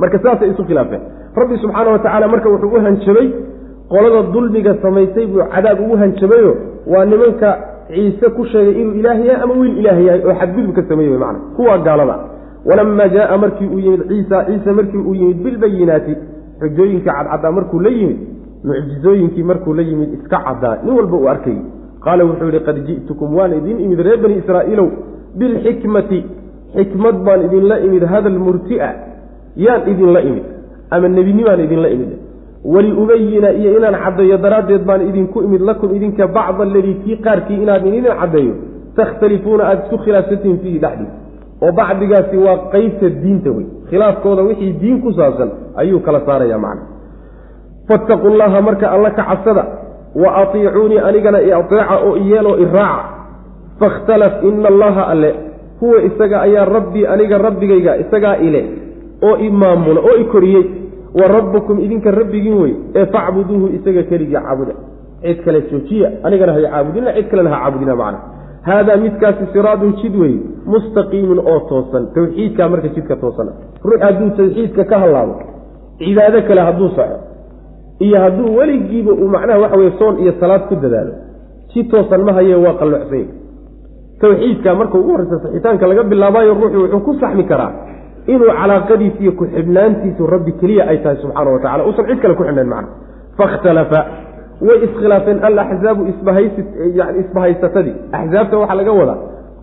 marka saasay isu khilaafeen. Rabbi subxaana wa tacaala marka wuxuu u hanjabay qolada dulmiga samaysay buu cadaab ugu hanjabayo waa nimanka ciise ku sheegay inuu ilaah yahay ama wiil ilaah yahay oo xadgudub ka sameeye wey macna kuwaa gaalada. Walamaa jaaa markii uu yimid ciisa ciise markii uu yimid bilbayinaati xujooyinka cadcaddaa markuu la yimid mucjizooyinkii markuu la yimid iska caddaa nin walba uu arkayy qaala wuxuu yihi qad ji'tukum waan idin imid reer bani israa'iilow bilxikmati xikmad baan idinla imid hadal murtia yaan idinla imid ama nebinimaan idinla imid waliubayina iyo inaan caddeeyo daraaddeed baan idinku imid lakum idinka bacda aladii kii qaarkii inaan idin caddeeyo takhtalifuuna aada isku khilaafsantihiin fiihi dhexdii oo bacdigaasi waa qeybta diinta wey khilaafkooda wixii diin ku saabsan ayuu kala saaraya macna. Fattaquu llaha marka alla ka cabsada wa atiicuunii anigana iateeca oo iyeeloo iraaca fakhtalaf ina allaha alle huwa isaga ayaa rabbii aniga rabbigayga isagaa ile oo i maamula oo i koriyey wa rabbukum idinka rabbigiin wey ee facbuduuhu isaga keligii caabuda. Cid kale joojiya anigana hay caabudina cid kalena ha caabudina macna. Haadaa midkaasi siraadun jid wey mustaqiimun oo toosan tawxiidkaa marka jidka toosan. Ruux hadduu tawxiidka ka hallaabo cibaado kale hadduu saxo iyo hadduu weligiiba uu macnaha waxa weye soon iyo salaad ku dadaalo si toosan ma haye waa qallocsanya tawxiidka marka ugu horreysa saxitaanka laga bilaabaayo ruuxu wuxuu ku saxmi karaa inuu calaaqadiisa iyo ku-xidhnaantiisu rabbi keliya ay tahay subxaana wa tacala uusan cid kale ku xidhnayn macna. Fakhtalafa way iskhilaafeen alaxzaabu isbahaysyani isbahaysatadii axzaabta waxaa laga wadaa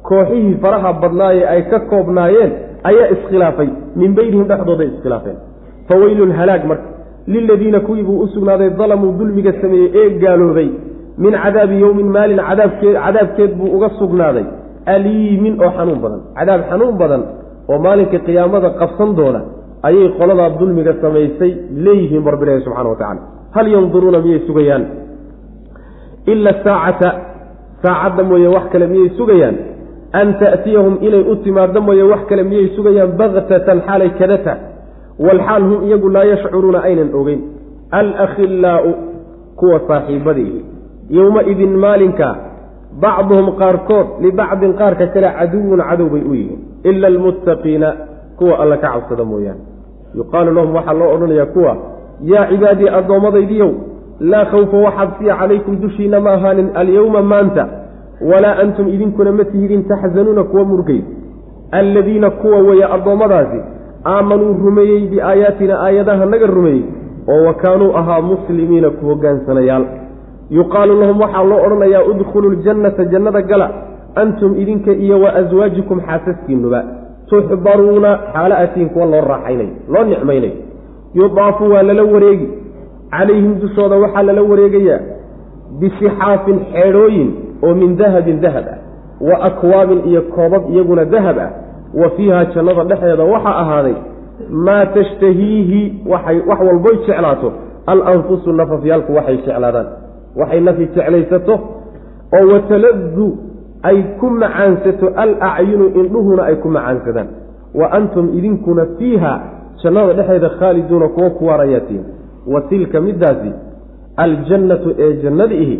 kooxihii faraha badnaaye ay ka koobnaayeen ayaa iskhilaafay. Min beynihim dhexdooday iskhilaafeen. Faweylun halaag marka. Liladiina kuwii buu u sugnaaday dalamuu dulmiga sameeyey ee gaaloobay min cadaabi yowmin maalin cadaabkeed buu uga sugnaaday. Aliimin oo xanuun badan. Cadaab xanuun badan oo maalinka qiyaamada qabsan doona ayay qoladaa dulmiga samaysay leeyihiin barbilahi subxana wa tacala hal yanduruuna miyay sugayaan? Ila saacata saacadda mooye wax kale miyay sugayaan? An ta'tiyahum inay u timaado mooye wax kale miyay sugayaan? Baktatan xaalay kadata walxaal hum iyagu laa yashcuruuna aynan ogeyn. Alakhillaau kuwa saaxiibadiihi yowma-idin maalinka bacduhum qaarkood libacdin qaarka kale caduwun cadow bay u yihiin. Ila almuttaqiina kuwa alla ka cabsada mooyaane. Yuqaalu lahum waxaa loo odhanayaa kuwa yaa cibaadii addoommadaydiyow laa khawfa waxaad siya calaykum dushiina ma ahaanin alyowma maanta walaa antum idinkuna ma tihidin taxzanuuna kuwa murgay alladiina kuwa weeye addoommadaasi aamanuu rumeeyey biaayaatina aayadaha naga rumeeyey oo wa kaanuu ahaa muslimiina ku hogaansanayaal yuqaalu lahum waxaa loo odhanayaa udkhuluu ljannata jannada gala antum idinka iyo wa aswaajikum xaasaskiinuba tuxbaruuna xaalo atiin kuwa loo raaxaynayo loo nicmaynayo yudaafu waa lala wareegi calayhim dushooda waxaa lala wareegayaa bisixaafin xeedhooyin oo min dahabin dahab ah wa akwaabin iyo koobab iyaguna dahab ah wa fiiha jannada dhexdeeda waxaa ahaaday maa tashtahiihi waxay wax walboy jeclaato alanfusu nafafyaalku waxay jeclaadaan waxay nafi jeclaysato oo wataladu ay ku macaansato alacyunu indhuhuna ay ku macaansadaan wa antum idinkuna fiiha jannada dhexeeda khaaliduuna kuwo ku waarayaatiin wa tilka middaasi aljannatu ee jannada ihi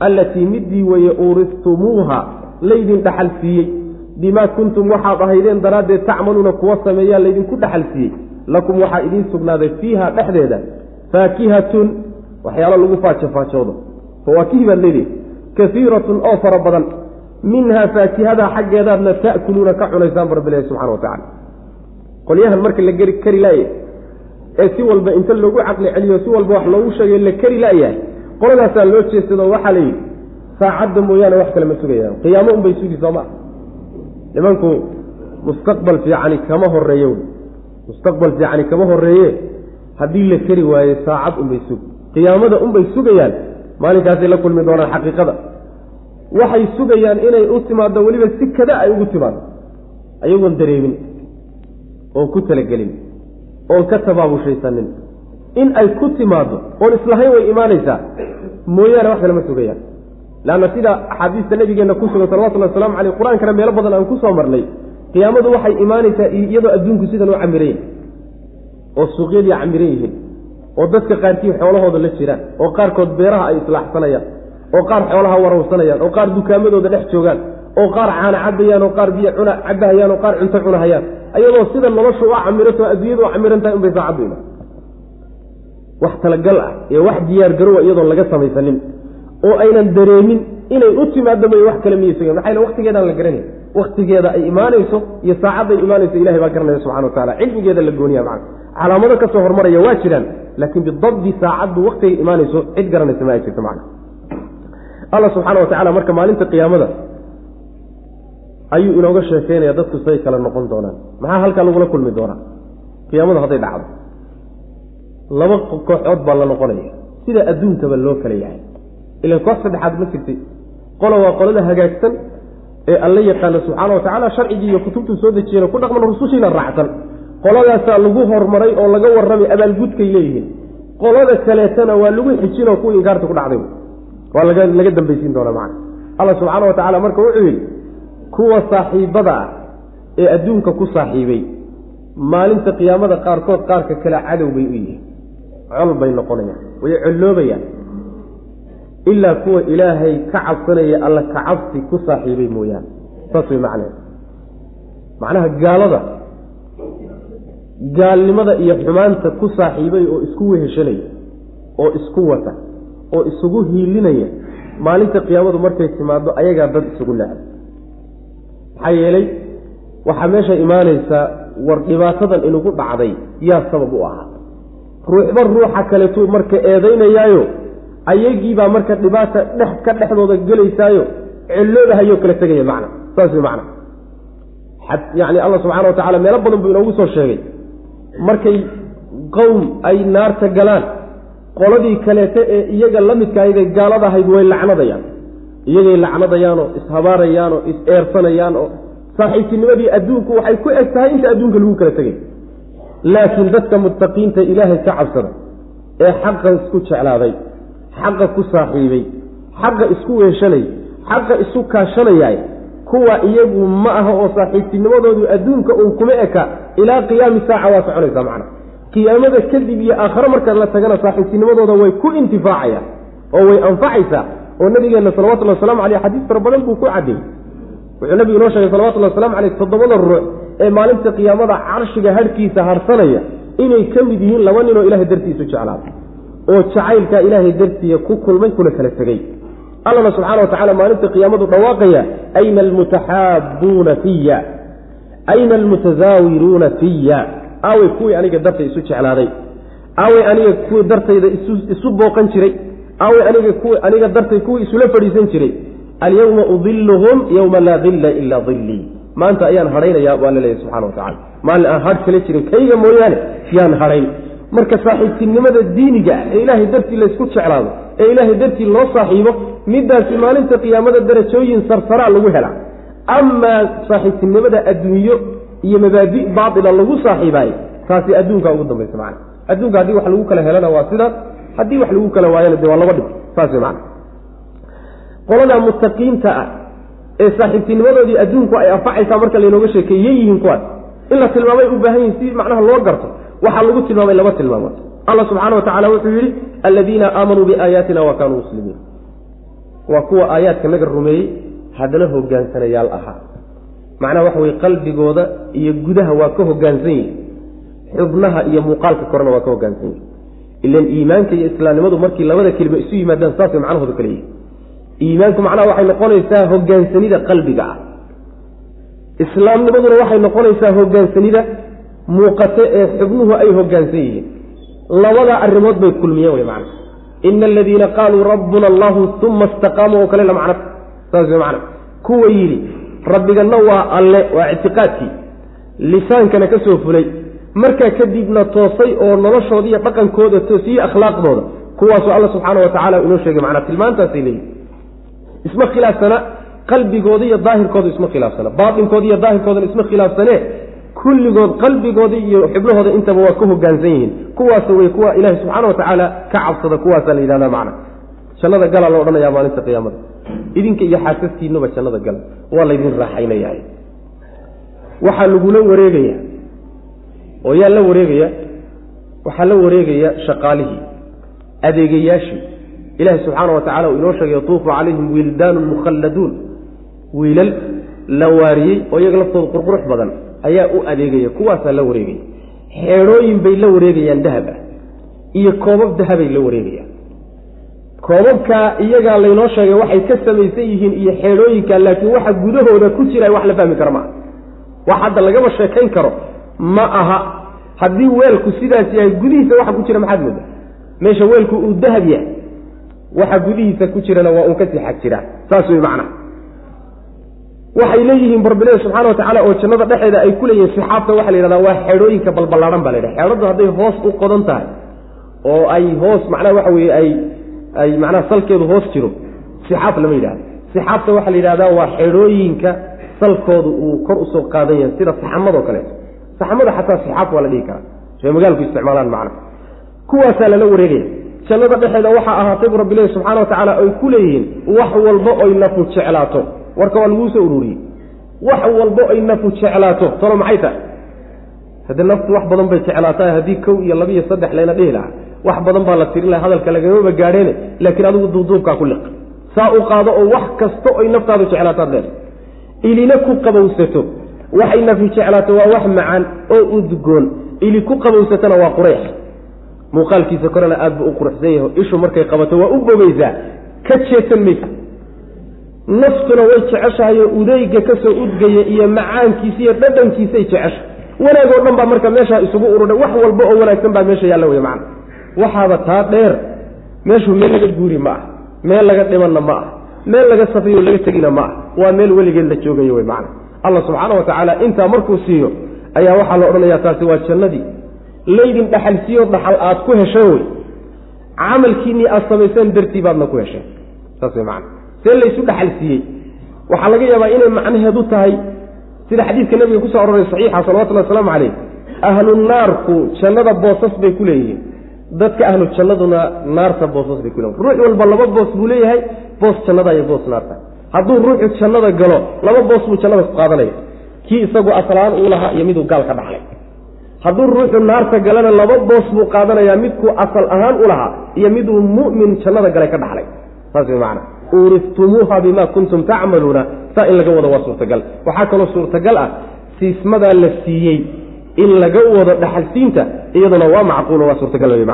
allatii middii weeye uuristumuuha laydin dhaxal siiyey. Bimaa kuntum waxaad ahaydeen daraaddeed tacmaluuna kuwa sameeyaa laydinku dhaxal siiyey. Lakum waxaa idiin sugnaaday fiiha dhexdeeda faakihatun waxyaalo lagu faajofaajoodo fawaakihi baad leedihi kaiiratun oo fara badan. Minhaa faakihada xaggeedaadna ta'kuluuna ka cunaysaan barbilahi subxana wa tacala qolyahan marka la kari laaye ee si walba inta loogu caqli celiyo si walba wax loogu sheegay la keri laayahay qoladaasaa loo jeedsado waxaa la yidhi saacadda mooyaane wax kale ma sugayaan. Qiyaamo unbay sugi sooma nimanku mustaqbal fiicani kama horeeye mustaqbal fiicani kama horeeye haddii la keri waaye saacad unbay sugi qiyaamada unbay sugayaan maalinkaasay la kulmi doonaan xaqiiqada. Waxay sugayaan inay u timaaddo weliba si kada ay ugu timaado ayagoon dareemin oon ku talagelin oon ka tabaabushaysanin. In ay ku timaaddo oon islahayn way imaanaysaa. Mooyaane wax kale ma sugayaan. Leanna sida axaadiista nabigeenna ku sugan salawatullhi waslamu caleyh qur'aankana meelo badan aan ku soo marnay qiyaamadu waxay imaanaysaa iyadoo adduunku sidan u camiran yahay oo suuqyadii camiran yihiin oo dadka qaarkii xoolahooda la jiraan oo qaarkood beeraha ay islaaxsanayaan oo qaar xoolaha warawsanayaan oo qaar dukaamadooda dhex joogaan oo qaar caana cabayaan oo qaar biyo cuna cabahayaan oo qaar cunto cunahayaan. Ayadoo sida noloshu u camirato adduunyadu u camiran tahay unbay saacaddu iman wax talagal ah iyo wax diyaargarowa iyadoon laga samaysanin oo aynan dareemin inay u timaado may wax kale miyay sugan maxaa waktigeedaan la garanay waktigeeda ay imaanayso iyo saacadday imaanayso ilahay baa garanaya subxana wa tacala cilmigeeda la gooniya macana calaamado ka soo hormaraya waa jiraan laakiin bidabdi saacaddu waktigay imaanayso cid garanaysa ma ay jirto macna. Alla subxaana wa tacala marka maalinta qiyaamada ayuu inooga sheekeynaya dadku say kale noqon doonaan. Maxaa halkaa lagula kulmi doonaa? Qiyaamadu hadday dhacdo. Laba kooxood baa la noqonaya. Sida adduunkaba loo kala yahay. Ilan koox saddexaad ma jirtay qola waa qolada hagaagsan ee alla yaqaana subxaana wa tacaala sharcigii iyo kutubtuu soo dejiyeen ku dhaqman rusushiina raacsan qoladaasaa lagu hormaray oo laga warramay abaalgudkay leeyihiin. Qolada kaleetana waa lagu xijinoo kuwii inkaarta ku dhacday. Waa laga dambaysiin doonaa macana alla subxaana wa tacala marka wuxuu yidhi kuwa saaxiibada ah ee adduunka ku saaxiibay maalinta qiyaamada qaarkood qaarka kale cadow bay u yihiin. Col bay noqonayaan way colloobayaan ilaa kuwa ilaahay ka cabsanaya alla kacabsi ku saaxiibay mooyaane. Saas way macneed macnaha gaalada gaalnimada iyo xumaanta ku saaxiibay oo isku weheshanaya oo isku wata oo isugu hiilinaya maalinta qiyaamadu markay timaado ayagaa dad isugu necab maxaa yeelay waxaa meesha imaanaysaa war dhibaatadan inugu dhacday yaa sabab u ahaa. Ruuxba ruuxa kaleetuu marka eedaynayaayo ayagiibaa marka dhibaata dhex ka dhexdooda gelaysaayo celloodahayoo kala tegaya macna saas wey macna. Yani allah subxana wa tacala meelo badan buu inoogu soo sheegay markay qowm ay naarta galaan qoladii kaleete ee iyaga la midkaayday gaalada ahayd way lacnadayaan. Iyagay lacnadayaanoo ishabaarayaanoo is-eersanayaan oo saaxiibtinimadii adduunku waxay ku eg tahay inta adduunka lagu kala tegay. Laakiin dadka muttaqiinta ilaahay ka cabsada ee xaqa isku jeclaaday xaqa ku saaxiibay xaqa isku weeshanay xaqa isu kaashanayaay kuwa iyagu ma aha oo saaxiibtinimadoodu adduunka uun kuma eka ilaa qiyaami saaca waa soconaysaa macna. Qiyaamada kadib iyo aakhare marka la tagana saaxiibtinimadooda way ku intifaacayaan oo way anfacaysaa oo nabigeenna salawatullhi waslamu aleyh xadiis fara badan buu ku caddeeyey wuxuu nabigu inoo sheegay salawatullhi waslamu aleyh toddobada ruux ee maalinta qiyaamada carshiga harhkiisa harsanaya inay ka mid yihiin laba ninoo ilahay dartiisu jeclaaday oo jacaylkaa ilaahay dartiiya ku kulmay kuna kala tegey allana subxana wa tacala maalinta qiyaamadu dhawaaqaya ayna almutaxaabuuna fiya ayna almutasaawiruuna fiya aawey kuwii aniga dartay isu jeclaaday. Aawey aniga kuwii dartayda isu booqan jiray. Aawey aniga kuwi aniga dartay kuwii isula fadhiisan jiray. Alyawma udiluhum yowma laa dilla ilaa dilii maanta ayaan hadhaynaya waa la leeyahy subxana wa tacala maalin aan hadh kala jirin kayga mooyaane yaan hadhayn. Marka saaxiibtinimada diiniga ah ee ilaahay dartii laysku jeclaado ee ilaahay dartii loo saaxiibo midaasi maalinta qiyaamada darajooyin sarsaraa lagu helaa amaa saaxiibtinimada adduunyo iyo mabaadi baaila lagu saaxiibaayo taasi adduunkaa ugu dambaysa macana adduunka haddii wax lagu kala helana waa sidaas haddii wax lagu kala waayana de waa laba dhib saas wey macana qolada muttaqiinta ah ee saaxiibtinimadoodii adduunku ay anfacaysaa marka laynooga sheekeeyey yihiin kuwaas in la tilmaamay u baahan yihiin si macnaha loo garto waxaa lagu tilmaamay laba tilmaamood allah subxaana wa tacala wuxuu yidhi aladiina aamanuu biaayaatina wa kaanuu muslimiin waa kuwa aayaadka naga rumeeyey haddana hogaansanayaal ahaa. Macnaha waxa weye qalbigooda iyo gudaha waa ka hogaansan yihi xubnaha iyo muuqaalka korena waa ka hogaansan yihi ilan iimaanka iyo islaamnimadu markii labada kelima isu yimaadaan saasay macnahooda kale yihi iimaanku macnaha waxay noqonaysaa hogaansanida qalbiga ah. Islaamnimaduna waxay noqonaysaa hogaansanida muuqate ee xubnuhu ay hogaansan yihiin labada arrimood bay kulmiyeen wey macna. Ina aladiina qaaluu rabbuna allahu uma istaqaamuu oo kale la macno saas wey macna. Kuwa yidhi rabbiganna waa alle waa ictiqaadkii. Lisaankana ka soo fulay. Markaa kadibna toosay oo noloshooda iyo dhaqankooda toosiyey akhlaaqdooda. Kuwaasoo alla subxaana wa tacala inoo sheegay macnaa tilmaantaasay leeyihiin isma khilaafsana qalbigooda iyo daahirkooda isma khilaafsana. Baaqinkooda iyo daahirkoodana isma khilaafsanee kulligood qalbigooda iyo xibnahooda intaba waa ka hogaansan yihiin. Kuwaas wey kuwa ilaahi subxaana wa tacaala ka cabsada kuwaasaa la yidhahda macna. Jannada gala la odhanaya maalinta qiyaamada. Idinka iyo xaasaskiinuba jannada gala. Waa laydin raaxaynaya waxaa lagula wareegaya oo yaa la wareegaya waxaa la wareegaya shaqaalihii adeegayaashii. Ilaahi subxaana wa tacala uu inoo sheegay yatuufu calayhim wildaanun mukhalladuun. Wiilal la waariyey oo iyaga laftooda qurqurux badan ayaa u adeegaya kuwaasaa la wareegaya xeedhooyin bay la wareegayaan dahab ah iyo koobab dahabay la wareegayaan. Koobabkaa iyagaa laynoo sheegay waxay ka samaysan yihiin iyo xeedhooyinka laakiin waxa gudahooda ku jira wax la fahmi karo maaha wax hadda lagaba sheekayn karo. Ma aha. Haddii weelku sidaas yahay gudihiisa waxa ku jira maxaad mooda meesha weelku uu dahab yahay waxa gudihiisa ku jirana waa uun ka sii xag jiraa saas wey macna waxay leeyihiin barbileh subxana wa tacaala oo jannada dhexeeda ay ku leeyihiin sixaabta waxa la yidhahdaa waa xeedhooyinka balballaadhan ba la yidhaha xeedhadu hadday hoos u qodan tahay oo ay hoos macnaha waxa weye ay ay macnaha salkeedu hoos jiro sixaab lama yidhahdo. Sixaabta waxaa la yidhahdaa waa xeedhooyinka salkoodu uu kor u soo qaadan yahay sida saxamadoo kaleeto saxamada xataa sixaab waa la dhihi karaa. Ree magaalku isticmaalaan macna kuwaasaa lala wareegaya. Jannada dhexeeda waxaa ahaatay bu rabbilahi subxana wa tacaala ay ku leeyihiin wax walba oy nafu jeclaato warka waa laguu soo ururiyey. Wax walba oy nafu jeclaato. Talo maxay tahay? Haddii naftu wax badan bay jeclaatahay haddii kow iyo laba iyo saddex layna dhihi lahaa wax badan baa la tirin laha hadalka lagamaba gaadheene laakiin adigu duubduubkaa ku liq. Saa u qaado oo wax kasta oy naftaadu jeclaataad leedahay ilina ku qabowsato. Waxay nafi jeclaato waa wax macaan oo udgoon. Ili ku qabowsatona waa qurayx muuqaalkiisa korena aad buu u quruxsan yaho ishu markay qabato waa u bogeysaa ka jeesan maysa naftuna way jeceshahay oo udeyga ka soo udgaya iyo macaankiisa iyo dhadhankiisay jecesha wanaagoo dhan baa marka meeshaa isugu urudha wax walba oo wanaagsan baa meesha yaalla wey macana waxaaba taa dheer meeshu meel laga guuri ma ah meel laga dhimanna ma ah meel laga safiyo laga tegina ma ah waa meel weligeed la joogayo wey macana allah subxaana wa tacaala intaa markuu siiyo ayaa waxaa la odhanayaa taasi waa jannadii. Laydin dhaxalsiiyo dhaxal aad ku hesheen wey camalkiinnii aad samayseen dartii baadna ku hesheen saas wey macana see laysu dhaxal siiyey. Waxaa laga yaabaa inay macnaheedu tahay sida xadiidka nabiga ku soo aroray saxiixa salawatullahi wasalaamu caleyh ahlu naarku jannada boosas bay ku leeyihiin. Dadka ahlu jannaduna naarta boosas bay ku leeyihiin ruux walba laba boos buu leeyahay boos jannada iyo boos naarta. Hadduu ruuxu jannada galo laba boos buu jannada ku qaadanaya. Kii isagu aslaan uu lahaa iyo miduu gaal ka dhaxlay. Hadduu ruuxu naarta galana laba boos buu qaadanayaa midkuu asal ahaan u lahaa iyo miduu mu'min jannada galay ka dhaxlay. Saas way macana uuriftumuuha bima kuntum tacmaluuna saa in laga wado waa suurtagal. Waxaa kaloo suurtagal ah siismadaa la siiyey in laga wado dhaxalsiinta iyaduna waa macquulo waa suurtagal wey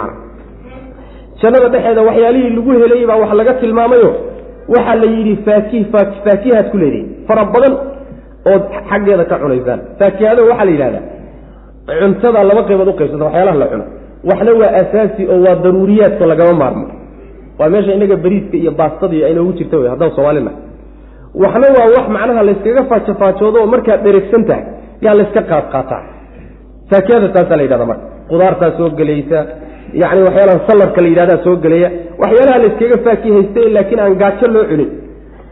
jannada dhexeeda waxyaalihii lagu helayey baa wax laga tilmaamayo. Waxaa la yidhi faakih faakihaad ku leedihin fara badan ood xaggeeda ka cunaysaan. Faakihada waxaa la yidhahdaa cuntada laba qaybood uqaybsanta waxyaalaha la cuno. Waxna waa asaasi oo waa daruuriyaadka lagama maarmo waa meesha inaga beriiska iyo baastadii aynoogu jirta wey haddaan soomaalina waxna waa wax macnaha layskaga faajofaajoodo oo markaad dheregsan tahay yaa layska qaadqaataa faakihada taasaa la yidhahda marka. Qudaartaa soo gelaysa yani waxyaalaha salarka la yidhahdaa soo gelaya. Waxyaalaha layskaga faakihaysta laakiin aan gaajo loo cunin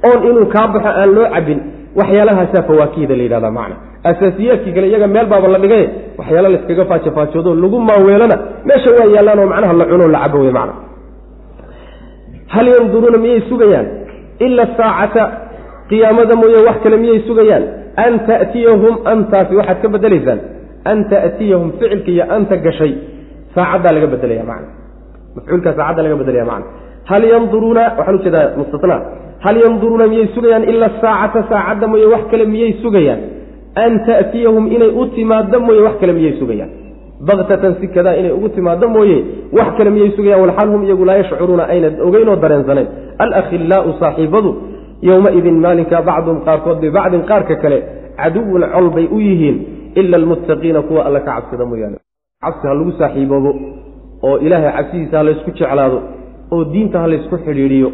oon inuu kaa baxo aan loo cabin waxyaalahaasaa fawaakihda la yidhahda macna. Asaasiyaadkii kale iyaga meel baaba la dhigay waxyaala layskaga faajofaajoodo lagu maaweelana meesha waa yaallaan oo macnaha la cuno la cabo wey macna hal yanduruuna miyay sugayaan? Ila saacata qiyaamada mooye wax kale miyay sugayaan? An ta'tiyahum antaasi waxaad ka bedelaysaan. An ta'tiyahum ficilka iyo anta gashay. Saacaddaa laga bedelaya macna. Mafcuulka saacadda laga bedelaya macna. Hal yanduruuna waxaan u jeedaa mustatnaa hal yanduruuna miyay sugayaan? Ila saacata saacadda mooye wax kale miyay sugayaan? An ta'tiyahum inay u timaado mooye wax kale miyay sugayaan baktatan si kadaa inay ugu timaado mooye wax kale miyay sugayaan? Walxal hum iyagu laa yashcuruuna ayna ogeyn oo dareensanayn alakhillaau saaxiibadu yowmaidin maalinka bacduhum qaarkood bibacdin qaarka kale caduwun col bay u yihiin ila almuttaqiina kuwa alla ka cabsada mooyaane. Cabsi ha lagu saaxiiboobo oo ilaahay cabsidiisa ha laysku jeclaado oo diinta ha laysku xidhiidhiyo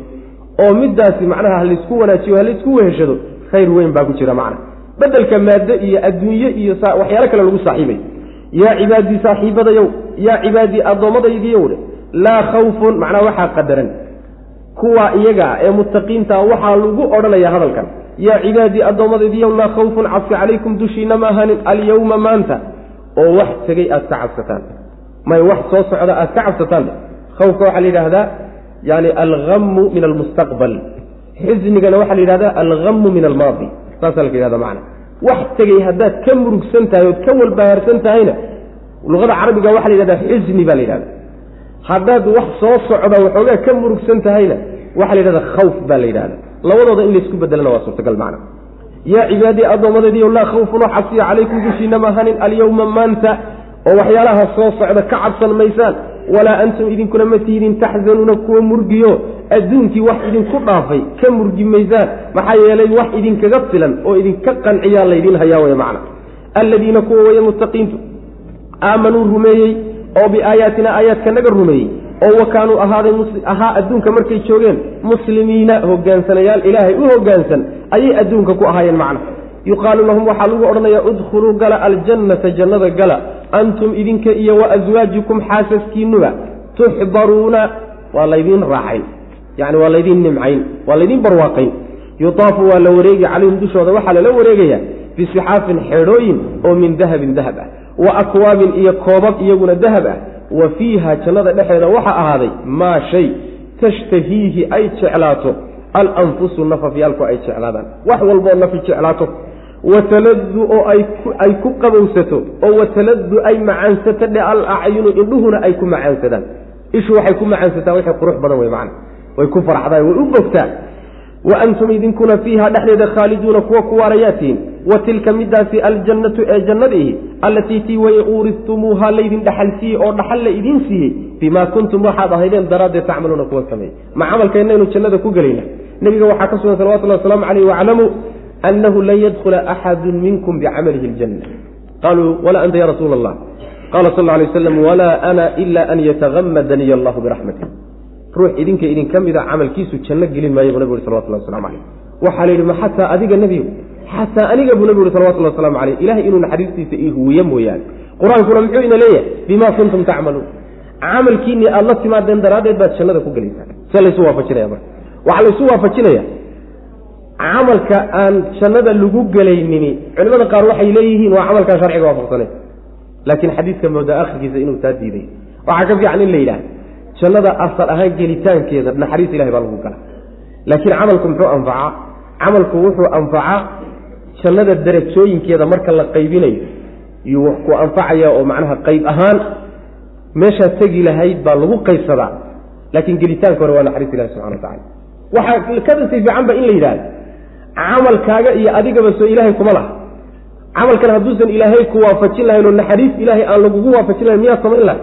oo midaasi macnaha ha laysku wanaajiyo ha laysku weheshado khayr weyn baa ku jira macna. Bedelka maaddo iyo adduunye iyo waxyaalo kale lagu saaxiibay yaa cibaadii saaxiibadayow yaa cibaadii addoommadaydiiyow dhe laa khawfun macnaa waxaa qadaran. Kuwa iyaga ee muttaqiinta waxaa lagu odhanaya hadalkan. Yaa cibaadii addoommadaydiiyow laa khawfun cabsi calaykum dushiina ma ahanin alyawma maanta. Oo wax tegey aad ka cabsataan. May wax soo socda aad ka cabsataan. Khawfka waxaa la yidhaahdaa yani alhammu min almustaqbal. Xisnigana waxaa la yidhahdaa alhammu min almaadi. Saasaa la yidhahda macna wax tegey haddaad ka murugsan tahay ood ka walbahaarsan tahayna luqada carabiga waxaa la yidhahdaa xisni baa la yidhahda haddaad wax soo socda waxoogaa ka murugsan tahayna waxaa la yidhahdaa khawf baa la yidhahda labadooda in laysku bedelana waa suurtagal macna. Yaa cibaadii addoommadaydiiyo laa khawfun oo cabsiya calaykum dushiina ma hanin alyawma maanta oo waxyaalaha soo socda ka cabsan maysaan walaa antum idinkuna ma tiidin taxzanuuna kuwa murgiyo. Adduunkii wax idinku dhaafay ka murgi maysaan. Maxaa yeelay wax idinkaga filan oo idinka qanciyaa laydin hayaa wey macna. Alladiina kuwa weye muttaqiintu aamanuu rumeeyey oo biaayaatina aayaadkanaga rumeeyey oo wa kaanuu ahaaday ahaa adduunka markay joogeen muslimiina hogaansanayaal ilaahay u hoggaansan ayay adduunka ku ahaayeen macna yuqaalu lahum waxaa lagu odhanayaa udkhuluu gala aljannata jannada gala. Antum idinka iyo wa aswaajukum xaasaskiinuba tuxbaruuna. Waa laydiin raaxayn yani waa laydiin nimcayn waa laydiin barwaaqayn. Yutaafu waa la wareegi calayhim dushooda. Waxaa lala wareegayaa bisixaafin xeedhooyin oo min dahabin dahab ah wa akwaabin iyo koobab iyaguna dahab ah. Wa fiiha jannada dhexeeda waxaa ahaaday maa shay tashtahiihi ay jeclaato. Alanfusu nafafyaalku ay jeclaadaan. Wax walboo nafi jeclaato wataladu oo ay ku qabowsato oo wataladu ay macaansato dhe al acyunu indhuhuna ay ku macaansadaan ishu waxay ku macaansataa wixii qurux badan wey macana way ku farxdaa way u bogtaa wa antum idinkuna fiiha dhexdeeda khaaliduuna kuwa ku waarayaatiin wa tilka midaasi aljannatu ee jannadiihi allatii tii way uuristumuuha laydin dhaxal siiyey oo dhaxal la idiin siiyey. Bimaa kuntum waxaad ahaydeen daraaddeed tacmaluuna kuwa sameeyey ma camalkeennaynu jannada ku gelayna. Nebiga waxaa ka sugan salawatullahi wasalaamu caleyh waclamuu annahu lan yadkhula axadun minkum bicamalihi aljanna qaluu walaa anta ya rasuula allah qala sal alay waslam walaa ana ila an yatagamadaniy allahu biraxmatih ruux idinka idinka mida camalkiisu janno gelin maayo buu nabig uri salawatullah waslamu caleyh waxaa la yidhi ma xataa adiga nebiyo xataa aniga buu nabi uri salawatullah waslamu caleyh ilahay inuu naxariistiisa ii huwiye mooyaane qur'aankuna muxuu ina leeyahay bima kuntum tacmaluun camalkiinii aada la timaadeen daraaddeed baad jannada ku gelaysaa see laysu waafajinaya marka waxaa laysu waafajinaya camalka aan jannada lagu gelaynini. Culimada qaar waxay leeyihiin waa camalkaan sharciga waafaqsane laakiin xadiidka moodaa akhirkiisa inuu taa diiday. Waxaa ka fiican in la yidhaah jannada asal ahaan gelitaankeeda naxariis ilahay baa lagu gala. Laakiin camalku muxuu anfacaa camalku wuxuu anfacaa jannada darajooyinkeeda marka la qaybinayo yuu wax ku anfacaya oo macnaha qayb ahaan meeshaad tegi lahayd baa lagu qaybsadaa. Laakiin gelitaanka hore waa naxariis ilahi subxana wa waxaa kadasi fiicanba in la yidhahdo camalkaaga iyo adigaba soo ilaahay kuma laha. Camalkan hadduusan ilaahay ku waafajin lahayn oo naxariis ilaahay aan lagugu waafajin lahayn miyaad samayn lahay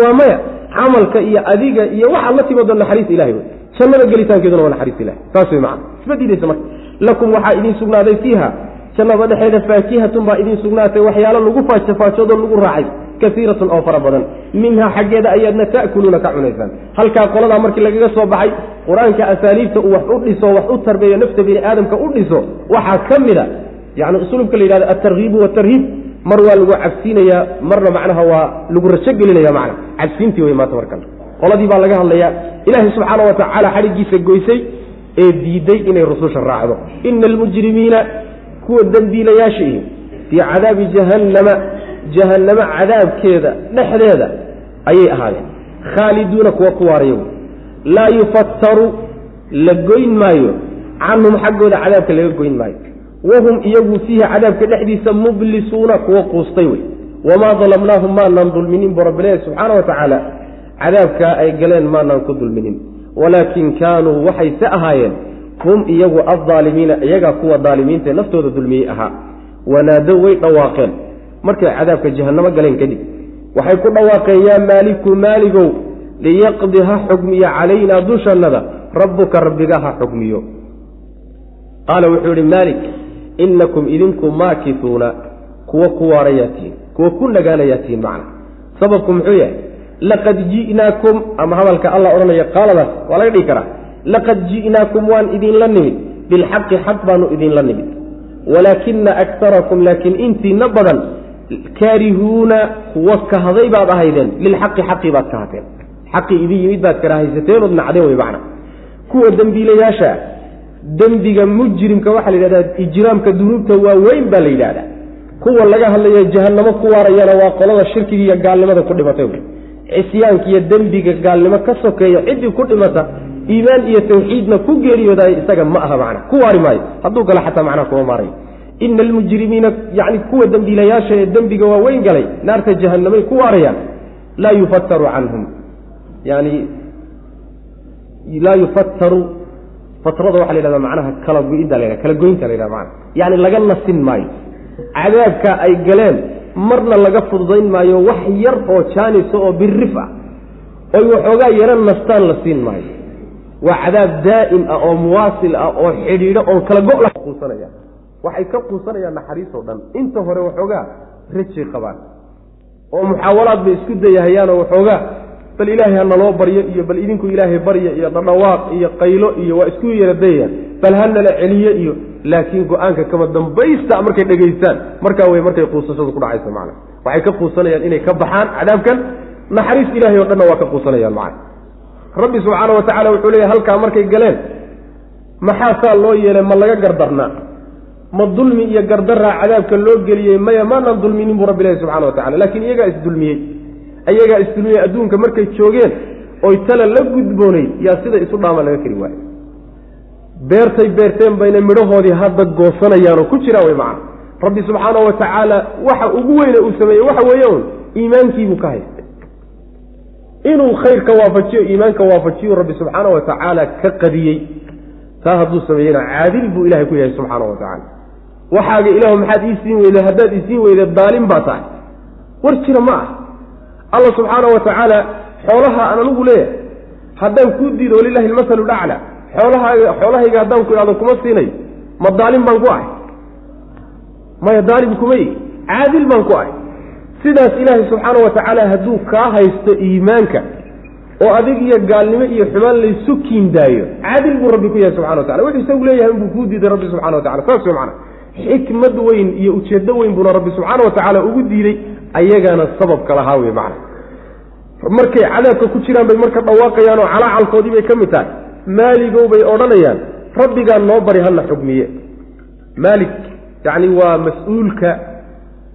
waa maya. Camalka iyo adiga iyo waxaad la timaado naxariis ilahay wey. Jannada gelitaankeeduna waa naxariis ilahay saas wey macana isma diidaysa marka. Lakum waxaa idiin sugnaaday fiiha. Jannada dhexeeda faakihatun baa idiin sugnaatay waxyaalo lagu faajafaajoodo lagu raacay kaiiratun oo fara badan. Minhaa xaggeeda ayaadna ta'kuluuna ka cunaysaan. Halkaa qoladaa markii lagaga soo baxay qur'aanka asaaliibta uu wax u dhiso wax u tarbeeyo nafta bini aadamka u dhiso waxaa ka mid a yani uslubka la yidhahdo altarhiibu watarhiib mar waa lagu cabsiinayaa marna macnaha waa lagu rajo gelinaya macna. Cabsiintii wey maanta markan qoladii baa laga hadlayaa ilaahay subxaana wa tacaala xadhiggiisa goysay ee diiday inay rususha raacdo. Ina almujrimiina kuwa dembiilayaasha ihi fii cadaabi jahannama jahannamo cadaabkeeda dhexdeeda ayay ahaadeen khaaliduuna kuwa ku waaraya laa yufattaru la goyn maayo. Canhum xaggooda cadaabka laga goyn maayo. Wahum iyagu fiihi cadaabka dhexdiisa mublisuuna kuwa quustay wey. Wamaa dalamnaahum maanaan dulminin bu rabbileeya subxaana wa tacaala. Cadaabkaa ay galeen maanaan ku dulminin. Walaakin kaanuu waxay se ahaayeen hum iyagu aaalimiina iyagaa kuwa daalimiinta naftooda dulmiyey ahaa. Wanaadow way dhawaaqeen markay cadaabka jahannamo galeen kadib. Waxay ku dhawaaqeen yaa maaliku maaligow liyaqdi ha xugmiyo calaynaa dushannada rabbuka rabbiga ha xugmiyo qaala wuxuu yihi maalik inakum idinku maakisuuna kuwa ku waarayaa tihiin kuwa ku nagaanayaa tihiin macna. Sababku muxuu yahay? Laqad ji'naakum ama hadalka alla odhanaya qaaladaas waa laga dhigi karaa laqad ji'naakum waan idinla nimid bilxaqi xaq baanu idinla nimid. Walaakina aktarakum laakiin intiina badan kaarihuuna kuwa kahday baad ahaydeen lilxaqi xaqii baad kahateen xaqii idin yimid baad karahaysateen ood nacdeen wey macna kuwa dembiilayaasha dembiga mujrimka waxaa la yidhahdaa ijraamka dunuubta waaweyn baa la yidhahdaa. Kuwa laga hadlayo jahanamo ku waarayana waa qolada shirkiga iyo gaalnimada ku dhimatay cisyaanka iyo dembiga gaalnimo ka sokeeya ciddii ku dhimata iimaan iyo tawxiidna ku geeriyoodaay isaga ma aha macna ku waari maayo. Hadduu galo xataa macnaha kuma maarayo ina almujrimiina yani kuwa dembiilayaasha ee dembiga waaweyn galay naarta jahanamay ku waarayaan laa yufataru canhum yani laa yufataru fatrada waxa la yhahda macnaha kala go-idda la kala goynta la yhahda mana yani laga nasin maayo cadaabka ay galeen marna laga fududayn maayo wax yar oo jaanisa oo birif ah oy waxoogaa yaro nastaan la siin maayo waa cadaab daa'im ah oo muwaasil ah oo xidhiidho oon kala go la quusanaya waxay ka quusanayaan naxariisoo dhan. Inta hore waxoogaa rajay qabaan. Oo muxaawalaad bay isku dayahayaanoo waxoogaa bal ilaahay ha naloo baryo iyo bal idinku ilaahay barya iyo dhadhawaaq iyo qaylo iyo waa isku yaradayayaan bal ha nala celiyo iyo laakiin go'aanka kama dambaysta markay dhegaystaan. Markaa wey markay quusashadu ku dhacayso macna. Waxay ka quusanayaan inay ka baxaan cadaabkan. Naxariis ilahay oo dhanna waa ka quusanayaan macna. Rabbi subxaana wa tacala wuxuu leeyahy halkaa markay galeen maxaa saa loo yeelay ma laga gardarnaa ma dulmi iyo gardaraa cadaabka loo geliyey maya maanaan dulminin buu rabbi ilahi subxana wa tacala laakiin iyagaa isdulmiyey iyagaa isdulmiyey adduunka markay joogeen oy tala la gudboonayd yaa sida isu dhaama laga kari waayo beertay beerteen bayna midhahoodii hadda goosanayaan oo ku jiraan way macana rabbi subxaana wa tacaala waxa ugu weyne uu sameeyey waxa weeye un iimaankiibuu ka haystay. Inuu khayrka waafajiyo iimaanka waafajiyo rabbi subxaana wa tacaala ka qadiyey. Taa hadduu sameeyena caadil buu ilahay ku yahay subxaana wa tacaala waxaaga ilaahu maxaad ii siin weyde haddaad isiin weyde daalin baa tahay. War jira ma ah. Alla subxaana wa tacaala xoolaha aan anigu leeyahay haddaan kuu diido walilahi almasalu dhacla xoolahaaga xoolahayga haddaan ku idhahdo kuma siinayo ma daalim baan ku ahay. Maya daalim kuma caadil baan ku ahay. Sidaas ilaahay subxaana wa tacaala hadduu kaa haysto iimaanka oo adig iyo gaalnimo iyo xumaan laysu kiindaayo caadil buu rabbi ku yahay subxana wa tacala wuxuu isagu leeyahay inbuu kuu diiday rabbi subxana wa tacala saas wey macana xikmad weyn iyo ujeeddo weyn buuna rabbi subxaana wa tacaala ugu diiday ayagana sababka lahaa wey macana markay cadaabka ku jiraan bay marka dhawaaqayaan oo calaacalkoodii bay ka mid tahay. Maaligow bay odhanayaan rabbigaa noo bari hana xugmiye maalik yacni waa mas'uulka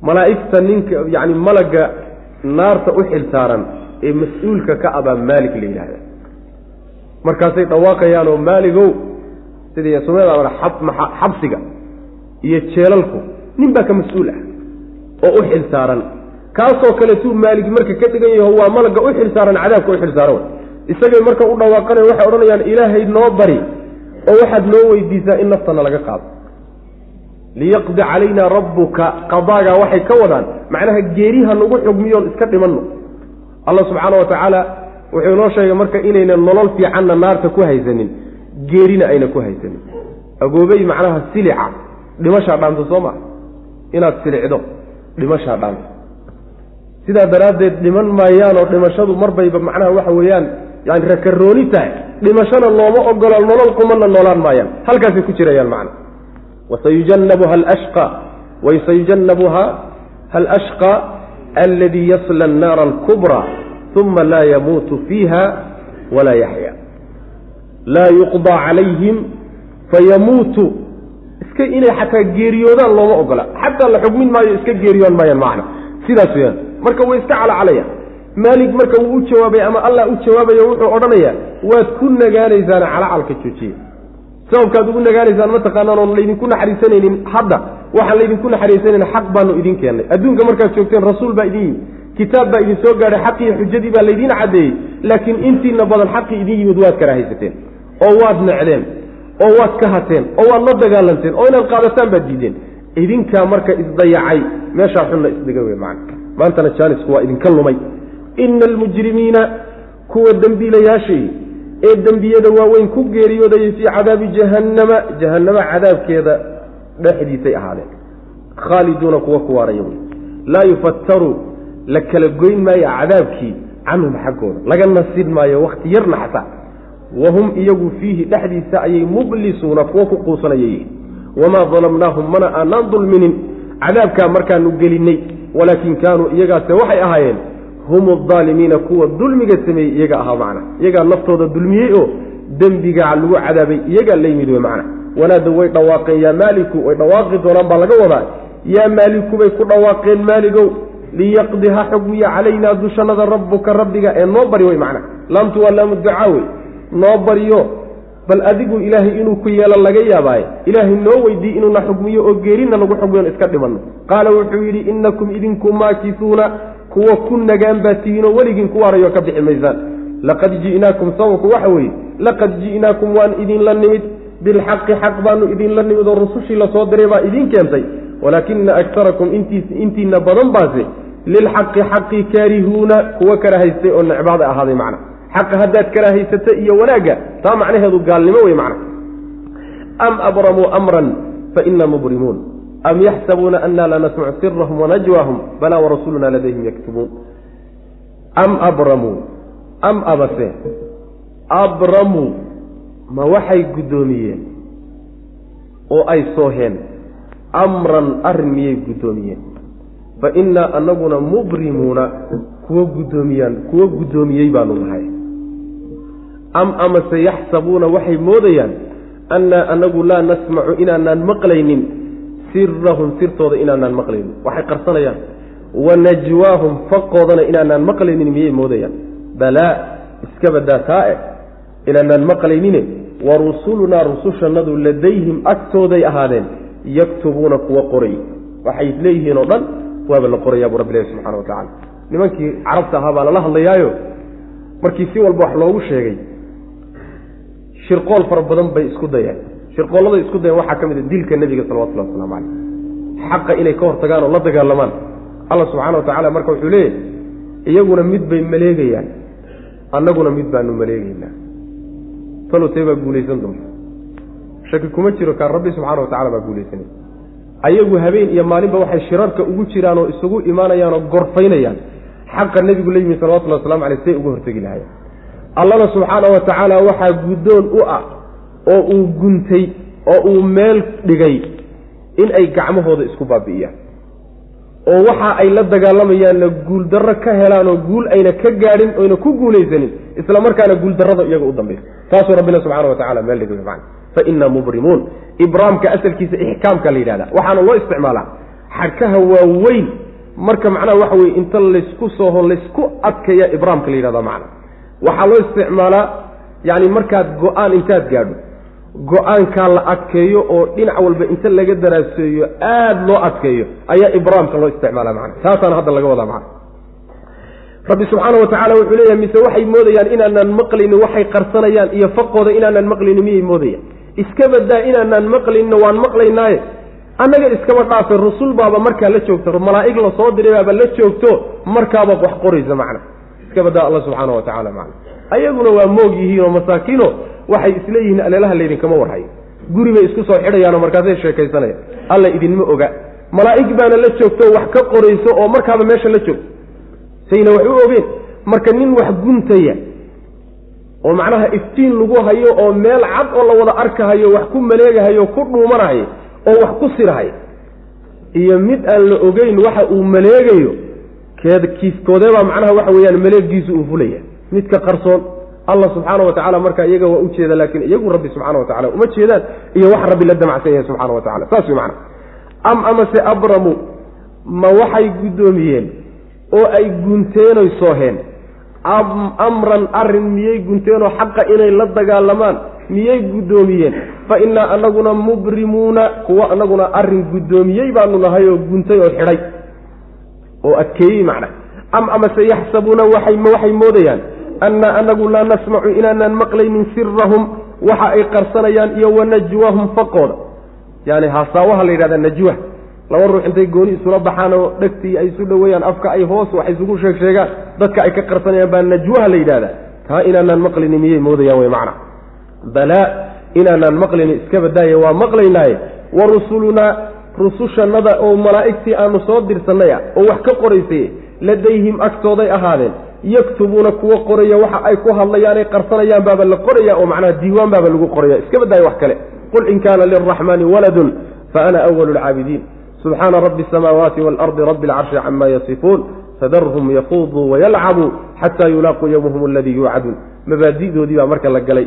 malaa'igta ninka yacni malagga naarta u xilsaaran ee mas'uulka ka abaa maalik la yidhahda markaasay dhawaaqayaan oo maaligow sidii sumeeda xabsiga iyo jeelalku nin baa ka mas'uul ah oo u xilsaaran kaasoo kaleetuu maalig marka ka dhigan yaho waa malagga u xilsaaran cadaabka u xilsaaran isagay marka u dhawaaqanayo waxay odhanayaan ilaahay noo bari oo waxaad noo weydiisaa in naftana laga qaado. Liyaqdi calayna rabbuka qadaagaa waxay ka wadaan macnaha geeriha nagu xugmiyoon iska dhimanno. Allah subxaana wa tacaala wuxuu inoo sheegay marka inayna nolol fiicanna naarta ku haysanin geerina ayna ku haysanin. Agoobey macnaha silica dhimashaa dhaanto soo maa inaad silicdo dhimashaa dhaanto. Sidaa daraaddeed dhiman maayaanoo dhimashadu marbayba macnaha waxa weeyaan yani rakarooni tahay. Dhimashana looma ogola nolol qumanna noolaan maayaan. Halkaasay ku jirayaan macna. Wasayujannabuha alashqa wasayujannabuha alashqa aladii yasla annaara alkubra uma laa yamuutu fiiha walaa yaxya laa yuqdaa calayhim fayamuutu iska inay xataa geeriyoodaan looma ogola. Xataa la xugmin maayo iska geeriyoon maayaan macna sidaas weyaan marka way iska calacalaya. Maalig marka wuu u jawaabay ama allah u jawaabayo wuxuu odhanayaa waad ku nagaanaysaan calacalka joojiya. Sababkaad ugu nagaanaysaan mataqaanaan oon laydinku naxariisanaynin hadda. Waxaan laydinku naxariisanaynin xaq baanu idin keennay adduunka markaad joogteen rasuul baa idin yimid kitaab baa idin soo gaadhay xaqii xujadii baa laydiin caddeeyey laakiin intiina badan xaqii idin yimid waad karahaysateen oo waad necdeen oo waad ka hateen oo waad la dagaalanteen oo inaad qaadataan baad diideen. Idinkaa marka isdayacay meeshaa xunna isdhiga wey macana maantana jaanisku waa idinka lumay. Ina almujrimiina kuwa dembiilayaashii ee dembiyada waaweyn ku geeriyoodayay fii cadaabi jahannama jahannama cadaabkeeda dhexdiisay ahaadeen. Khaaliduuna kuwa ku waaraya wey laa yufattaru la kala goyn maayo cadaabkii canhum xaggooda. Laga nasin maayo wakhti yarna xataa wahum iyagu fiihi dhexdiisa ayay mublisuuna kuwa ku quusanaya yihiin wamaa dalamnaahum mana aanaan dulminin. Cadaabkaa markaanu gelinay walaakin kaanuu iyagaase waxay ahaayeen hum aalimiina kuwa dulmiga sameeyey iyaga ahaa macna. Iyagaa naftooda dulmiyey oo dembigaa lagu cadaabay iyagaa la yimid wey macna. Wanaada way dhawaaqeen yaa maaliku way dhawaaqi doonaan baa laga wadaa. Yaa maaliku bay ku dhawaaqeen maaligow liyaqdi ha xugmiya calaynaa dushannada rabbuka rabbiga ee noo bari wey macna. Laamtu waa laamu ducaa wey noo baryo bal adigu ilaahay inuu ku yeelo laga yaabaaye ilaahay noo weydiiy inuuna xugmiyo oo geerina nagu xugmiyon iska dhimanno qaala wuxuu yidhi innakum idinku maakisuuna kuwa ku nagaan baa tihiinoo weligiin ku waarayo ka bixi maysaan. Laqad ji'naakum sababku waxa weeye laqad ji'naakum waan idinla nimid bilxaqi xaq baanu idinla nimid oo rusushii la soo diray baa idiin keentay. Walaakina aktarakum intiina badan baase lilxaqi xaqi kaarihuuna kuwa kala haystay oo necbaada ahaaday macna xaqa haddaad kala haysata iyo wanaagga taa macnaheedu gaalnimo wey macna. Am abramuu amran fa ina mubrimuun. Am yaxsabuuna ana la nasmacu sirahum wanajwaahum balaa warasuluna ladayhim yaktubuun. Am abramuu am abase abramuu ma waxay guddoomiyeen? Oo ay sooheen amran arrin miyay guddoomiyeen? Fa innaa anaguna mubrimuuna kuwa guddoomiyaan kuwa guddoomiyey baanu nahay am amase yaxsabuuna waxay moodayaan annaa anagu laa nasmacu inaanaan maqlaynin sirahum sirtooda inaanaan maqlaynin. Waxay qarsanayaan wa najwaahum faqoodana inaanaan maqlaynin miyay moodayaan. Balaa iska badaa taa-e inaanaan maqlaynine wa rusulunaa rusushannadu ladayhim agtooday ahaadeen yaktubuuna kuwa qoray. Waxay leeyihiin oo dhan waaba la qorayaa buu rabbi subxana wa tacala nimankii carabta ahaa baa lala hadlayaayo markii si walba wax loogu sheegay shirqool fara badan bay isku dayeen. Shirqoolladay isku dayeen waxaa ka mid a dilka nebiga salawatullahi waslamu caleyh xaqa inay ka hortagaan oo la dagaalamaan. Alla subxaana wa tacala marka wuxuu leeyahy iyaguna mid bay maleegayaan annaguna mid baanu maleegeynaa talotee baa guulaysan doonta. Shaki kuma jiro kaan rabbi subxaana wa tacala baa guulaysanay. Ayagu habeen iyo maalinba waxay shirarka ugu jiraan oo isugu imaanayaan oo gorfaynayaan. Xaqa nebigu la yimi salawatullhi waslamu aleyh say uga hortegi lahayen allana subxaana wa tacaala waxaa guddoon u ah oo uu guntay oo uu meel dhigay in ay gacmahooda isku baabi'iyaan. Oo waxa ay la dagaalamayaanna guuldarro ka helaan oo guul ayna ka gaadhin oyna ku guulaysanin isla markaana guuldarrada iyaga u dambaysa taasuu rabbina subxana wa tacala meel dhigay man fa inaa mubrimuun. Ibraamka asalkiisa ixkaamka la yidhahda waxaana loo isticmaalaa. Xadhkaha waaweyn. Marka macnaha waxa weye inta laysku sooho laysku adkaya ibraamka la yidhahda macna waxaa loo isticmaalaa yani markaad go'aan intaad gaadho. Go'aankaa la adkeeyo oo dhinac walba inta laga daraaseeyo aada loo adkeeyo ayaa ibraamka loo isticmaala macna. Taasaana hadda laga wadaa macna. Rabbi subxaana wa tacala wuxuu leeyahay mise waxay moodayaan inaanaan maqlayni waxay qarsanayaan iyo faqooda inaanaan maqlayni miyay moodayaan? Iska badaa inaanaan maqlayninna waan maqlaynaaye annaga iskaba dhaafay rusul baaba markaa la joogto malaa'ig la soo diray baaba la joogto markaaba wax qoraysa macna iska badaa alla subxaana wa tacala macna. Ayaguna waa moog yihiin oo masaakiino waxay isleeyihiin aleelaha laydinkama warhayo guri bay isku soo xidhayaanoo markaasay sheekaysanayaan. Alla idinma oga. Malaa'ig baana la joogto wax ka qorayso oo markaaba meesha la joogto sayna wax u ogeen marka nin wax guntaya oo macnaha iftiin lagu hayo oo meel cad oo la wada arkahayo wax ku maleegahayo ku dhuumanahayo oo wax ku sirahayo iyo mid aan la ogeyn waxa uu maleegayo keed kiiskoodeebaa macnaha waxa weeyaan maleegiisu uu fulaya. Midka qarsoon allah subxaana wa tacala marka iyaga waa u jeeda laakiin iyagu rabbi subxana wa tacala uma jeedaan iyo wax rabbi la damacsan yahay subxana wa tacala saas wey macana am amase abramu ma waxay guddoomiyeen oo ay gunteenoy sooheen? Amran arrin miyay gunteenoo xaqa inay la dagaalamaan miyay guddoomiyeen? Fa innaa anaguna mubrimuuna kuwa anaguna arrin guddoomiyey baanu nahay oo guntay oo xidhay oo adkeeyey macna. Am amase yaxsabuuna waxay moodayaan annaa anagu laa nasmacu inaanaan maqlaynin sirahum waxa ay qarsanayaan iyo wanajwahum faqooda. Yani hasaawaha la yidhahda najwa laba ruux intay gooni isula baxaan oo dhegtii ay isu dhoweeyaan afka ay hoos wax isugu sheeg sheegaan dadka ay ka qarsanayaan baa najwaha la yidhahdaa. Taa inaanaan maqlayni miyay moodayaan wey macna. Balaa inaanaan maqlayni iska badaaye waa maqlaynaaye. Wa rusulunaa rusushannada oo malaa'igtii aanu soo dirsannay ah oo wax ka qoraysay ladayhim agtooday ahaadeen. Yaktubuuna kuwa qoraya waxa ay ku hadlayaanay qarsanayaan baaba la qoraya oo macnaha diiwaan baaba lagu qoraya. Iska badaaye wax kale. Qul in kaana lilraxmaani waladun fa ana awalu lcaabidiin subxaana rabbi asamaawaati waalardi rabbi alcarshi cama yasifuun. Fadarhum yaquuduu wayalcabuu xataa yulaaquu yowmahum aladii yuucaduun. Mabaadi'doodii baa marka la galay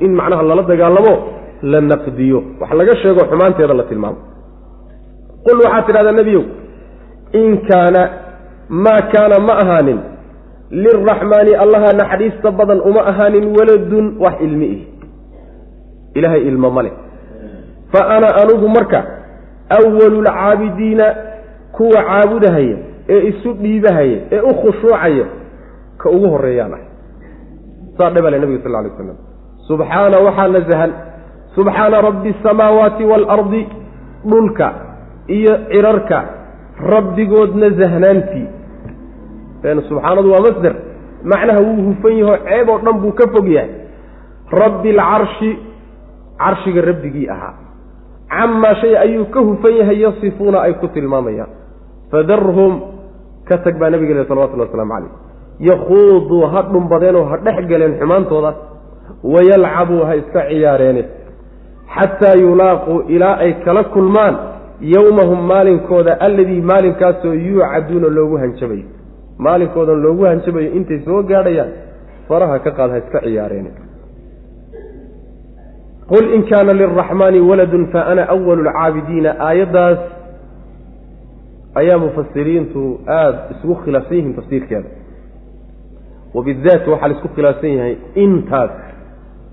in macnaha lala dagaalamo la naqdiyo. Wax laga sheego xumaanteeda la tilmaamo qul waxaad tidhahdaa nebiyow in kaana maa kaana ma ahaanin lilraxmaani allaha naxariista badan uma ahaanin waladun wax ilmi ih. Ilaahay ilmo ma fa ana anugu marka awalu lcaabidiina kuwa caabudahaya ee isu dhiibahaya ee u khushuucaya ka ugu horeeyaan ah. Saa dhebale nebiga sal lay slam subxaana waxaa nasahan subxaana rabbi asamaawaati waalardi dhulka iyo cirarka rabbigoodna zahnaantii. Subxaanadu waa masder. Macnaha wuu hufan yaho ceeb oo dhan buu ka fog yahay. Rabbi alcarshi carshiga rabbigii ahaa. Camaa shay ayuu ka hufan yahay yasifuuna ay ku tilmaamayaan. Fadarhum ka tag baa nabiga le salawatullhi waslamu calayh. Yakhuuduu ha dhumbadeenoo ha dhex galeen xumaantoodaas wayalcabuu ha iska ciyaareene xataa yulaaquu ilaa ay kala kulmaan yowmahum maalinkooda alladii maalinkaasoo yuucaduuna loogu hanjabayo. Maalinkoodan loogu hanjabayo intay soo gaadhayaan faraha ka qaad ha iska ciyaareen qul in kaana lilraxmaani waladun fa ana awalu lcaabidiina aayaddaas ayaa mufasiriintu aada isugu khilaafsan yihiin tafsiirkeeda. Wabidaat waxaa la isku khilaafsan yahay intaas.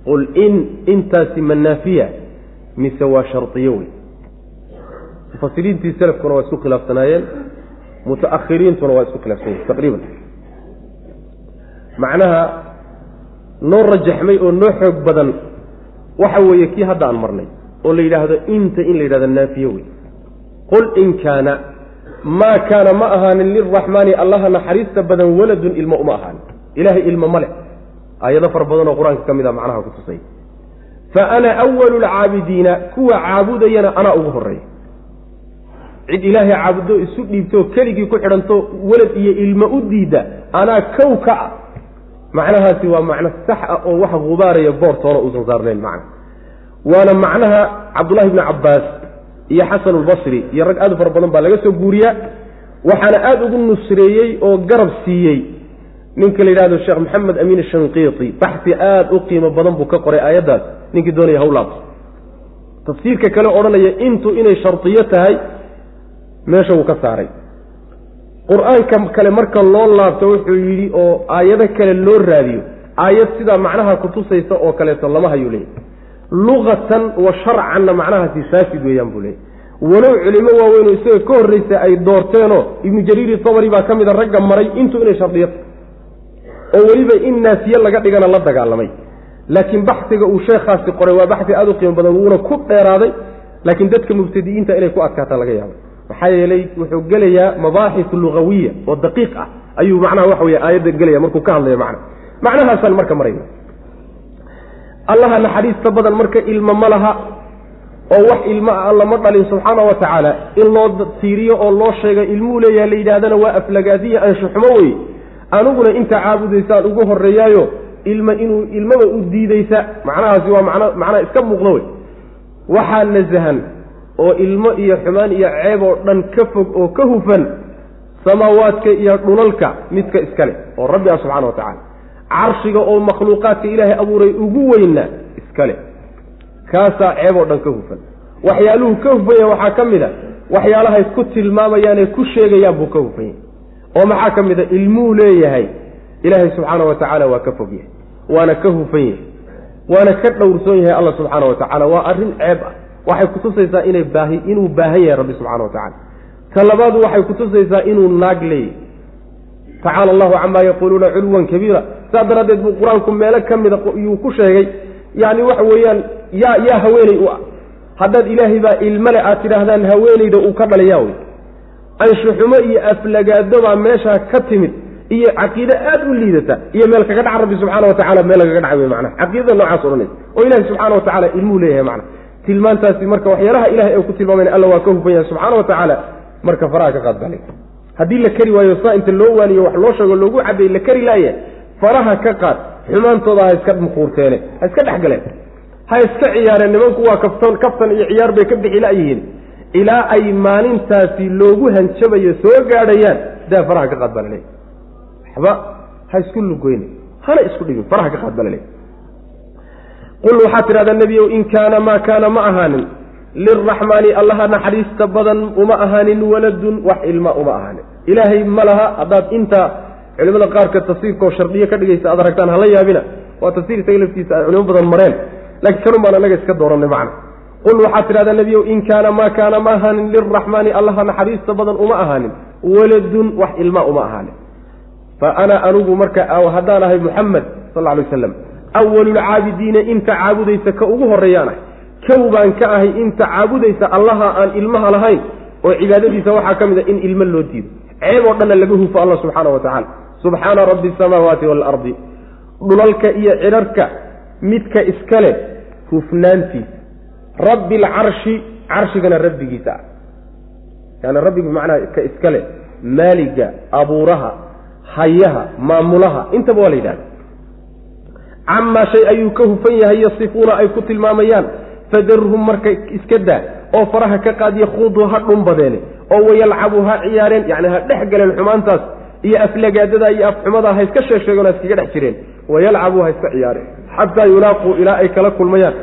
Qul in intaasi manaafiya mise waa shardiyo wey mufasiriintii selafkuna waa isku khilaafsanaayeen mutaakhiriintuna waa isku khilaafsan yihiin taqriiban. Macnaha noo rajaxmay oo noo xoog badan waxa weeye kii hadda aan marnay oo la yidhaahdo inta in la yidhahdo naafiye wey qul in kaana maa kaana ma ahaanin liraxmaani allaha naxariista badan waladun ilmo uma ahaanin ilahay ilmo ma leh. Aayado fara badan oo qur'aanka ka mid a macnaha ku tusay. Fa ana awalu lcaabidiina kuwa caabudayana anaa ugu horreeya cid ilaahay caabudo isu dhiibtoo keligii ku xidhanto walad iyo ilmo u diida anaa kow ka ah. Macnahaasi waa macno sax ah oo wax gubaaraya boortoona uusan saarnayn macna. Waana macnaha cabdullahi bni cabbaas iyo xasan albasri iyo rag aad u fara badan baa laga soo guuriyaa. Waxaana aada ugu nusreeyey oo garab siiyey ninka la yidhahdo sheekh maxamed amiin shanqiiti baxsi aada u qiimo badan buu ka qoray aayaddaas. Ninkii doonaya hawlaabto tafsiirka kale odhanaya intu inay shardiyo tahay meesha wuu ka saaray. Qur'aanka kale marka loo laabto wuxuu yidhi oo aayado kale loo raadiyo. Aayad sidaa macnaha kutusaysa oo kaleeto lama hayuu leeyahy luqatan wa sharcanna macnahaasi faasid weeyaan buu leeyay walow culimo waaweynu isaga ka horreysa ay doorteenoo ibnu jariiri tabari baa ka mida ragga maray intuu inay shardiyata oo weliba in naasiye laga dhigana la dagaalamay. Laakiin baxiga uu sheekhaasi qoray waa baxi aada u qiimo badan wuuna ku dheeraaday laakiin dadka mubtadi'iinta inay ku adkaataa laga yaaba maxaa yeelay wuxuu gelayaa mabaaxis lugawiya oo daqiiq ah. Ayuu macnaha waxa wey aayadda gelaya markuu ka hadlayo macna. Macnahaasaan marka marayna allaha naxariista badan marka ilmo ma laha oo wax ilmo ah alla dhalin subxaana wa tacaala. In loo tiiriyo oo loo sheega ilmuhu leeyaha la yidhahdana waa aflagaadiya anshuxumo wey aniguna inta caabudaysaan ugu horreeyaayo ilma inuu ilmaba u diidaysa macnahaasi waa man macnaha iska muuqda wey waxaa nasahan oo ilmo iyo xumaan iyo ceeb oo dhan ka fog oo ka hufan samaawaadka iyo dhulalka midka iskale oo rabbi ah subxana wa tacaala. Carshiga oo makhluuqaadka ilaahay abuuray ugu weyna iskale. Kaasaa ceeb oo dhan ka hufan. Waxyaaluhu ka hufanya waxaa ka mid a waxyaalahay ku tilmaamayaanee ku sheegayaan buu ka hufanya oo maxaa ka mid a ilmuu leeyahay ilaahay subxaana wa tacaala waa ka fog yahay waana ka hufan yahay waana ka dhowrsoon yahay alla subxaana wa tacaala. Waa arrin ceeb ah waxay kutusaysaa inay baahi inuu baahan yahay rabbi subxana wa tacala ka labaadu waxay kutusaysaa inuu naag leeyahy tacaala allahu camaa yaquuluuna culwan kabiira. Saa daraaddeed buu qur'aanku meelo ka mida yuu ku sheegay. Yani waxa weeyaan yaa yaa haweeney u ah. Haddaad ilaahay baa ilmale aad tidhaahdaan haweeneyda uu ka dhalayaa wey anshuxumo iyo aflagaado baa meeshaa ka timid. Iyo caqiide aad u liidata. Iyo meel kaga dhaca rabbi subxaana wa tacala meel lagaga dhaca wey macnaha. Caqiidada noocaas odhanaysa. Oo ilahi subxaana wa tacala ilmuu leeyahay macna tilmaantaasi marka waxyaalaha ilahay ay ku tilmaamayn alla waa ka hufan yahay subxaana wa tacaala marka faraha ka qaadbale haddii la keri waayo saa inta loo waaniyo wax loo sheego loogu cadeey la keri laaya faraha ka qaad xumaantooda ha iska muquurteene ha iska dhexgaleen ha iska ciyaareen nimanku waa kaftan kaftan iyo ciyaar bay ka bixi layihiin ilaa ay maalintaasi loogu hanjabayo soo gaadhayaan daa faraha ka qaad baa laleey waxba ha isku lugoyne hana isku dhibin faraha ka qaad baa laleey qul waxaad tidhahdaa nebiyow in kaana maa kaana ma ahaanin. Liraxmaani allaha naxariista badan uma ahaanin waladun wax ilma uma ahaanin. Ilaahay ma laha haddaad intaa culimada qaarka tafsiirkaoo shardiyo ka dhigaysa aad aragtaan hala yaabina waa tafsiir isaga laftiisa ay culimo badan mareen. Laakiin kanun baan anaga iska dooranay macna. Qul waxaad tidhahdaa nebiyow in kaana maa kaana ma ahaanin liraxmaani allaha naxariista badan uma ahaanin waladun wax ilma uma ahaanin. Fa ana anugu marka haddaan ahay muxamed sal alay waslam awalulcaabidiina inta caabudaysa ka ugu horreeyaan ahay kow baan ka ahay inta caabudaysa allaha aan ilmaha lahayn oo cibaadadiisa waxaa ka mid a in ilmo loo diido. Ceeb oo dhanna laga hufo alla subxaana wa tacala subxaana rabbi asamaawaati waalardi dhulalka iyo cidharka midka iska leh hufnaantiisa rabbi alcarshi carshigana rabbigiisa. Ah yaani rabbigu macnaha ka iska leh maaliga abuuraha hayaha maamulaha intaba waa la yidhahda camaa shay ayuu ka hufan yahay yasifuuna ay ku tilmaamayaan fadarhum marka iska daa oo faraha ka qaadiya khuduu ha dhunbadeene oo wayalcabu ha ciyaareen yani ha dhex galeen xumaantaas iyo aflagaadada iyo afxumada ha iska sheegsheegeen ha iskaga dhex jireen wayalcabuu ha iska ciyaareen xataa yulaaquu ilaa ay kala kulmayaan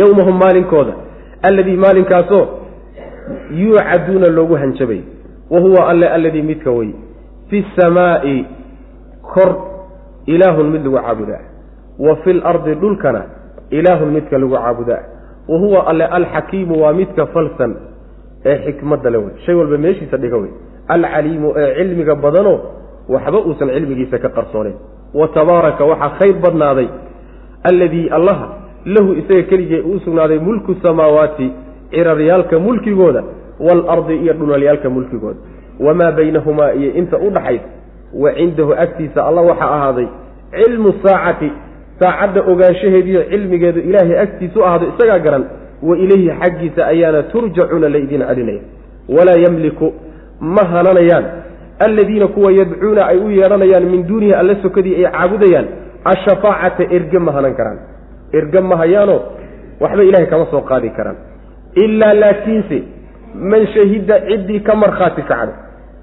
yowmahum maalinkooda alladii maalinkaasoo yuucaduuna loogu hanjabay wa huwa alle alladii midka wey fi samaa'i kor ilaahun mid lagu caabudaa. Wa fi lardi dhulkana ilaahun midka lagu caabudaa. Wa huwa alle alxakiimu waa midka falsan ee xikmadda le wey shay walba meeshiisa dhiga wey alcaliimu ee cilmiga badanoo waxba uusan cilmigiisa ka qarsoonayn wa tabaaraka waxaa khayr badnaaday. Alladii allaha lahu isaga keligee uu sugnaaday mulku samaawaati ciraryaalka mulkigooda waalardi iyo dhunalyaalka mulkigooda. Wamaa baynahumaa iyo inta u dhaxaysa wa cindahu agtiisa alla waxaa ahaaday cilmu saacati saacadda ogaanshaheediiyo cilmigeedu ilaahay agtiisu ahaaday isagaa garan wa ilayhi xaggiisa ayaana turjacuuna laydin celinaya walaa yamliku ma hananayaan. Alladiina kuwa yadcuuna ay u yeedhanayaan min duunihi alla sokadii ay caabudayaan ashafaacata erge ma hanan karaan. Erge ma hayaanoo waxba ilahay kama soo qaadi karaan. Ilaa laakiinse man shahida ciddii ka markhaati kacda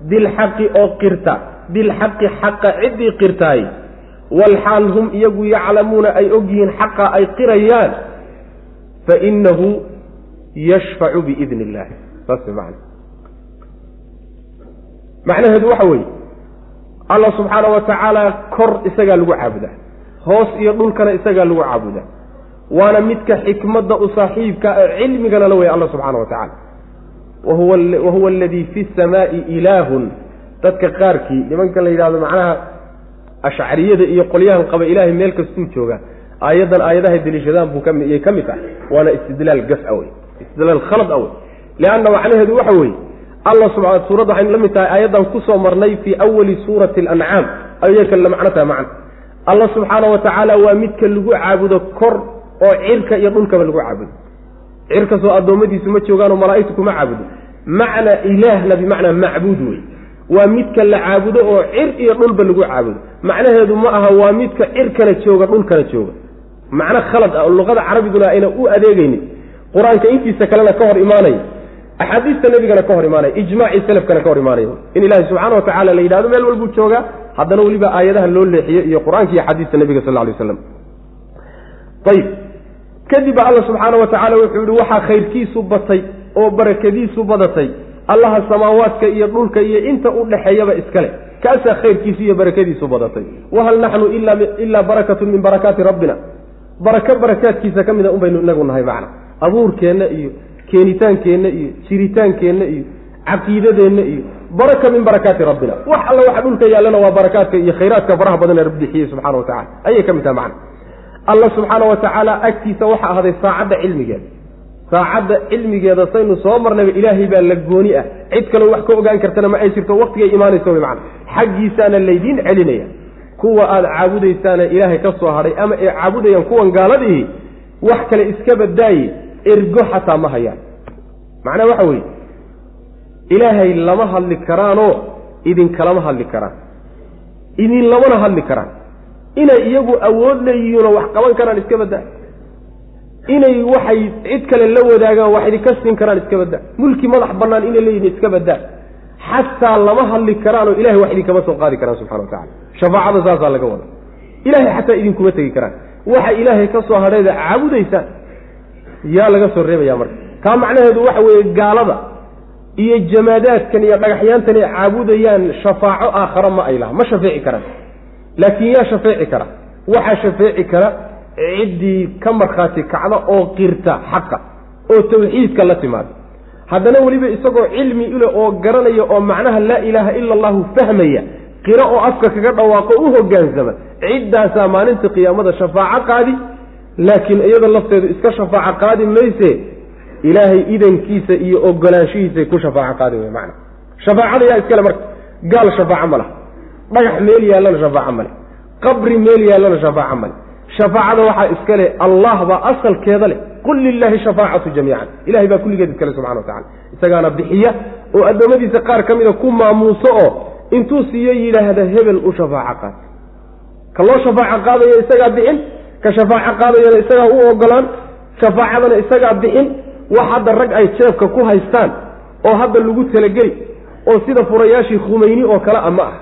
bilxaqi oo qirta bilxaqi xaqa ciddii qirtaay. Walxaal hum iyagu yaclamuuna ay ogyihiin xaqa ay qirayaan. Fainahu yashfacu biidni illahi saas man macnaheedu waxa weeye allah subxaana wa tacaala kor isagaa lagu caabudaa hoos iyo dhulkana isagaa lagu caabudaa waana midka xikmadda u saaxiibka ee cilmigana la wey alla subxaana wa tacala wahuwa aladii fi samaai ilaahun dadka qaarkii nimanka la yidhahdo macnaha ashcariyada iyo qolyahan qaba ilaahay meel kastuu jooga aayaddan aayadahay deliishadaan buu kamiyay ka mid ah waana istidlaal gaf wey. Istidlaal khalad a wey. Lianna macnaheedu waxa weeye alla subaa suuradda waxaynu la mid tahay aayaddan ku soo marnay fii awali suurati alancaam ayay la macno tahay macna. Alla subxaana wa tacaala waa midka lagu caabudo kor oo cirka iyo dhulkaba lagu caabudo. Cirkasoo addoommadiisu ma joogaanoo malaa'igtu kuma caabudo. Macna ilaahna bimacnaa macbuud wey waa midka la caabudo oo cir iyo dhulba lagu caabudo. Macnaheedu ma aha waa midka cirkana jooga dhulkana jooga. Macno khalad ah oo luqada carabiguna ayna u adeegaynin. Qur'aanka intiisa kalena ka hor imaanaya axaadiista nebigana ka hor imaanaya ijmaacii selafkana ka hor imaanaya. In ilaahi subxana wa tacala la yidhahdo meel walbuu joogaa haddana weliba aayadaha loo leexiyo iyo qur'aanka iyo xadiista nebiga sal ly waslam ayib kadib alla subxaana wa tacaala wuxuu yihi waxaa khayrkiisu batay oo barakadiisu badatay allaha samaawaadka iyo dhulka iyo inta u dhexeeyaba iskale. Kaasaa khayrkiisu iyo barakadiisu badatay. Wahal naxnu ilaa barakatun min barakaati rabbina. Barako barakaadkiisa ka mida un inagu nahay macna. Abuurkeenna iyo keenitaankeenna iyo jiritaankeenna iyo caqiidadeenna iyo baraka min barakaati rabbina. Wax alla waxa dhulka yaallana waa barakaadka iyo khayraadka faraha badan ee rabbixiyey subxana wa tacala ayay ka mid tahay macna. Alla subxaana wa tacaala agtiisa waxaa ahday saacadda cilmigeeda saacadda cilmigeeda saynu soo marnayba ilaahay baa la gooni ah. Cid kaloo wax ka ogaan kartana ma ay jirto waqtigay imaanayso wy macna. Xaggiisaana laydiin celinaya kuwa aada caabudaysaana ilaahay ka soo hadhay ama ay caabudayaan kuwan gaaladiihi wax kale iska badaaye ergo xataa ma hayaan. Macnaha waxa weeye ilaahay lama hadli karaanoo idinkalama hadli karaan. Idin lamana hadli karaan. Inay iyagu awood leeyihiinoo wax qaban karaan iska baddaa inay waxay cid kale la wadaagaan wax idinka siin karaan iska baddaa mulki madax bannaan inay leeyihiin iska baddaa xataa lama hadli karaanoo ilahay wax idinkama soo qaadi karaan subxana wa tacala shafaacada saasaa laga wada ilahay xataa idinkuma tegi karaan. Waxa ilaahay ka soo hadhayda caabudaysaan yaa laga soo reebaya marka. Taa macnaheedu waxa weeye gaalada iyo jamaadaadkan iyo dhagaxyaantan ay caabudayaan shafaaco aakhara ma ay laha ma shafeeci karaan. Laakiin yaa shafeeci kara. Waxaa shafeeci kara ciddii ka markhaati kacda oo qirta xaqa oo tawxiidka la timaada haddana weliba isagoo cilmi ule oo garanaya oo macnaha laa ilaaha ila allahu fahmaya qiro oo afka kaga dhawaaqo u hogaansama ciddaasaa maalinta qiyaamada shafaaco qaadi laakiin iyada lafteedu iska shafaaco qaadi mayse ilaahay idankiisa iyo ogolaanshihiisay ku shafaaco qaadi wey macna. Shafaacada yaa iskale marka gaal shafaaco ma laha dhagax meel yaallana shafaaco male qabri meel yaallana shafaaco male shafaacada waxaa iska leh allah baa asalkeeda leh. Qul lilaahi shafaacatu jamiican. Ilahay baa kulligeed iskale subxana wa tacala isagaana bixiya oo addoommadiisa qaar ka mida ku maamuuso oo intuu siiyo yidhaahda hebel u shafaaco qaad. Ka loo shafaaco qaadaya isagaa bixin ka shafaaco qaadayana isagaa u ogolaan shafaacadana isagaa bixin wax hadda rag ay jeebka ku haystaan oo hadda lagu talageli oo sida furayaashii khumeyni oo kale a ma ah.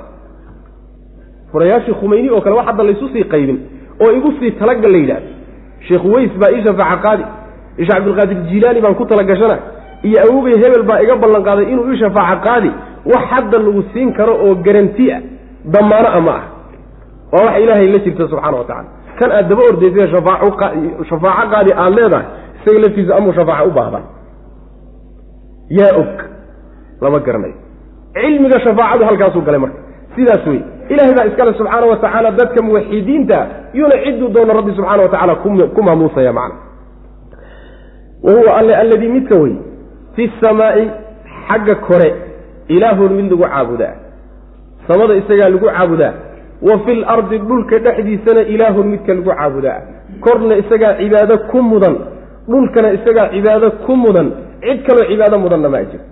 Furayaashii khumeyni oo kale wax hadda laysu sii qaybin oo igu sii talagal la yidhahdo sheekh weys baa ii shafaaco qaadi sheekh cabdilqaadir jiilaani baan ku talagashana iyo awogay hebel baa iga ballan qaaday inuu ii shafaaco qaadi wax hadda lagu siin karo oo garanti ah damaano a ma ah. Waa wax ilaahay la jirta subxana wa tacala kan aad daba ordaysay shafaaco qaadi aada leedahay isaga laftiisa amuu shafaaco u baahda yaa og lama garanayo. Cilmiga shafaacadu halkaasuu galay marka. Sidaas wey ilahay baa iskale subxaana wa tacaala dadka muwaxidiinta yuuna cidduu doono rabbi subxana wa tacala ku maamuusaya macna. Wa huwa alle alladii midka wey fi samaai xagga kore ilaahun mid lagu caabudaa. Samada isagaa lagu caabudaa. Wa fil ardi dhulka dhexdiisana ilaahun midka lagu caabudaa. Korna isagaa cibaado ku mudan dhulkana isagaa cibaado ku mudan. Cid kaloo cibaado mudanna ma jiro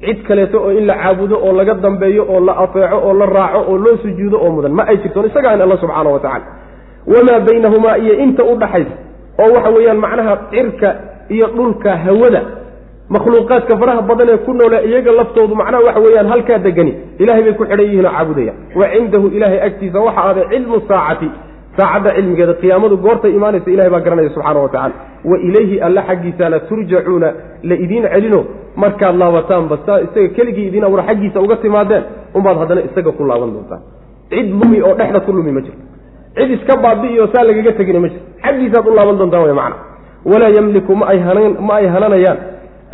cid kaleeto oo in la caabudo oo laga dambeeyo oo la ateeco oo la raaco oo loo sujuudo oo mudan. Ma ay jirtoon isagaan alla subxaana wa tacala wamaa baynahumaa iyo inta u dhaxaysa oo waxa weeyaan macnaha cirka iyo dhulka hawada makhluuqaadka faraha badan ee ku noole iyaga laftoodu macnaha waxa weeyaan halkaa degani ilahay bay ku xidhan yihiin oo caabudayaan wa cindahu ilaahay agtiisa waxa ahday cilmu saacati saacadda cilmigeeda qiyaamadu goortay imaanaysa ilahay baa garanaya subxaana wa tacala wa ilayhi alla xaggiisaana turjacuuna la idiin celino. Markaad laabataanba saa isaga keligii idiin abuura xaggiisa uga timaadeen unbaad haddana isaga ku laaban doontaan. Cid lumi oo dhexda ku lumi ma jirto cid iska baabi'iyo saa lagaga tegina ma jirto xaggiisaad u laaban doontaan way macna. Walaa yamliku ma ay hanan ma ay hananayaan.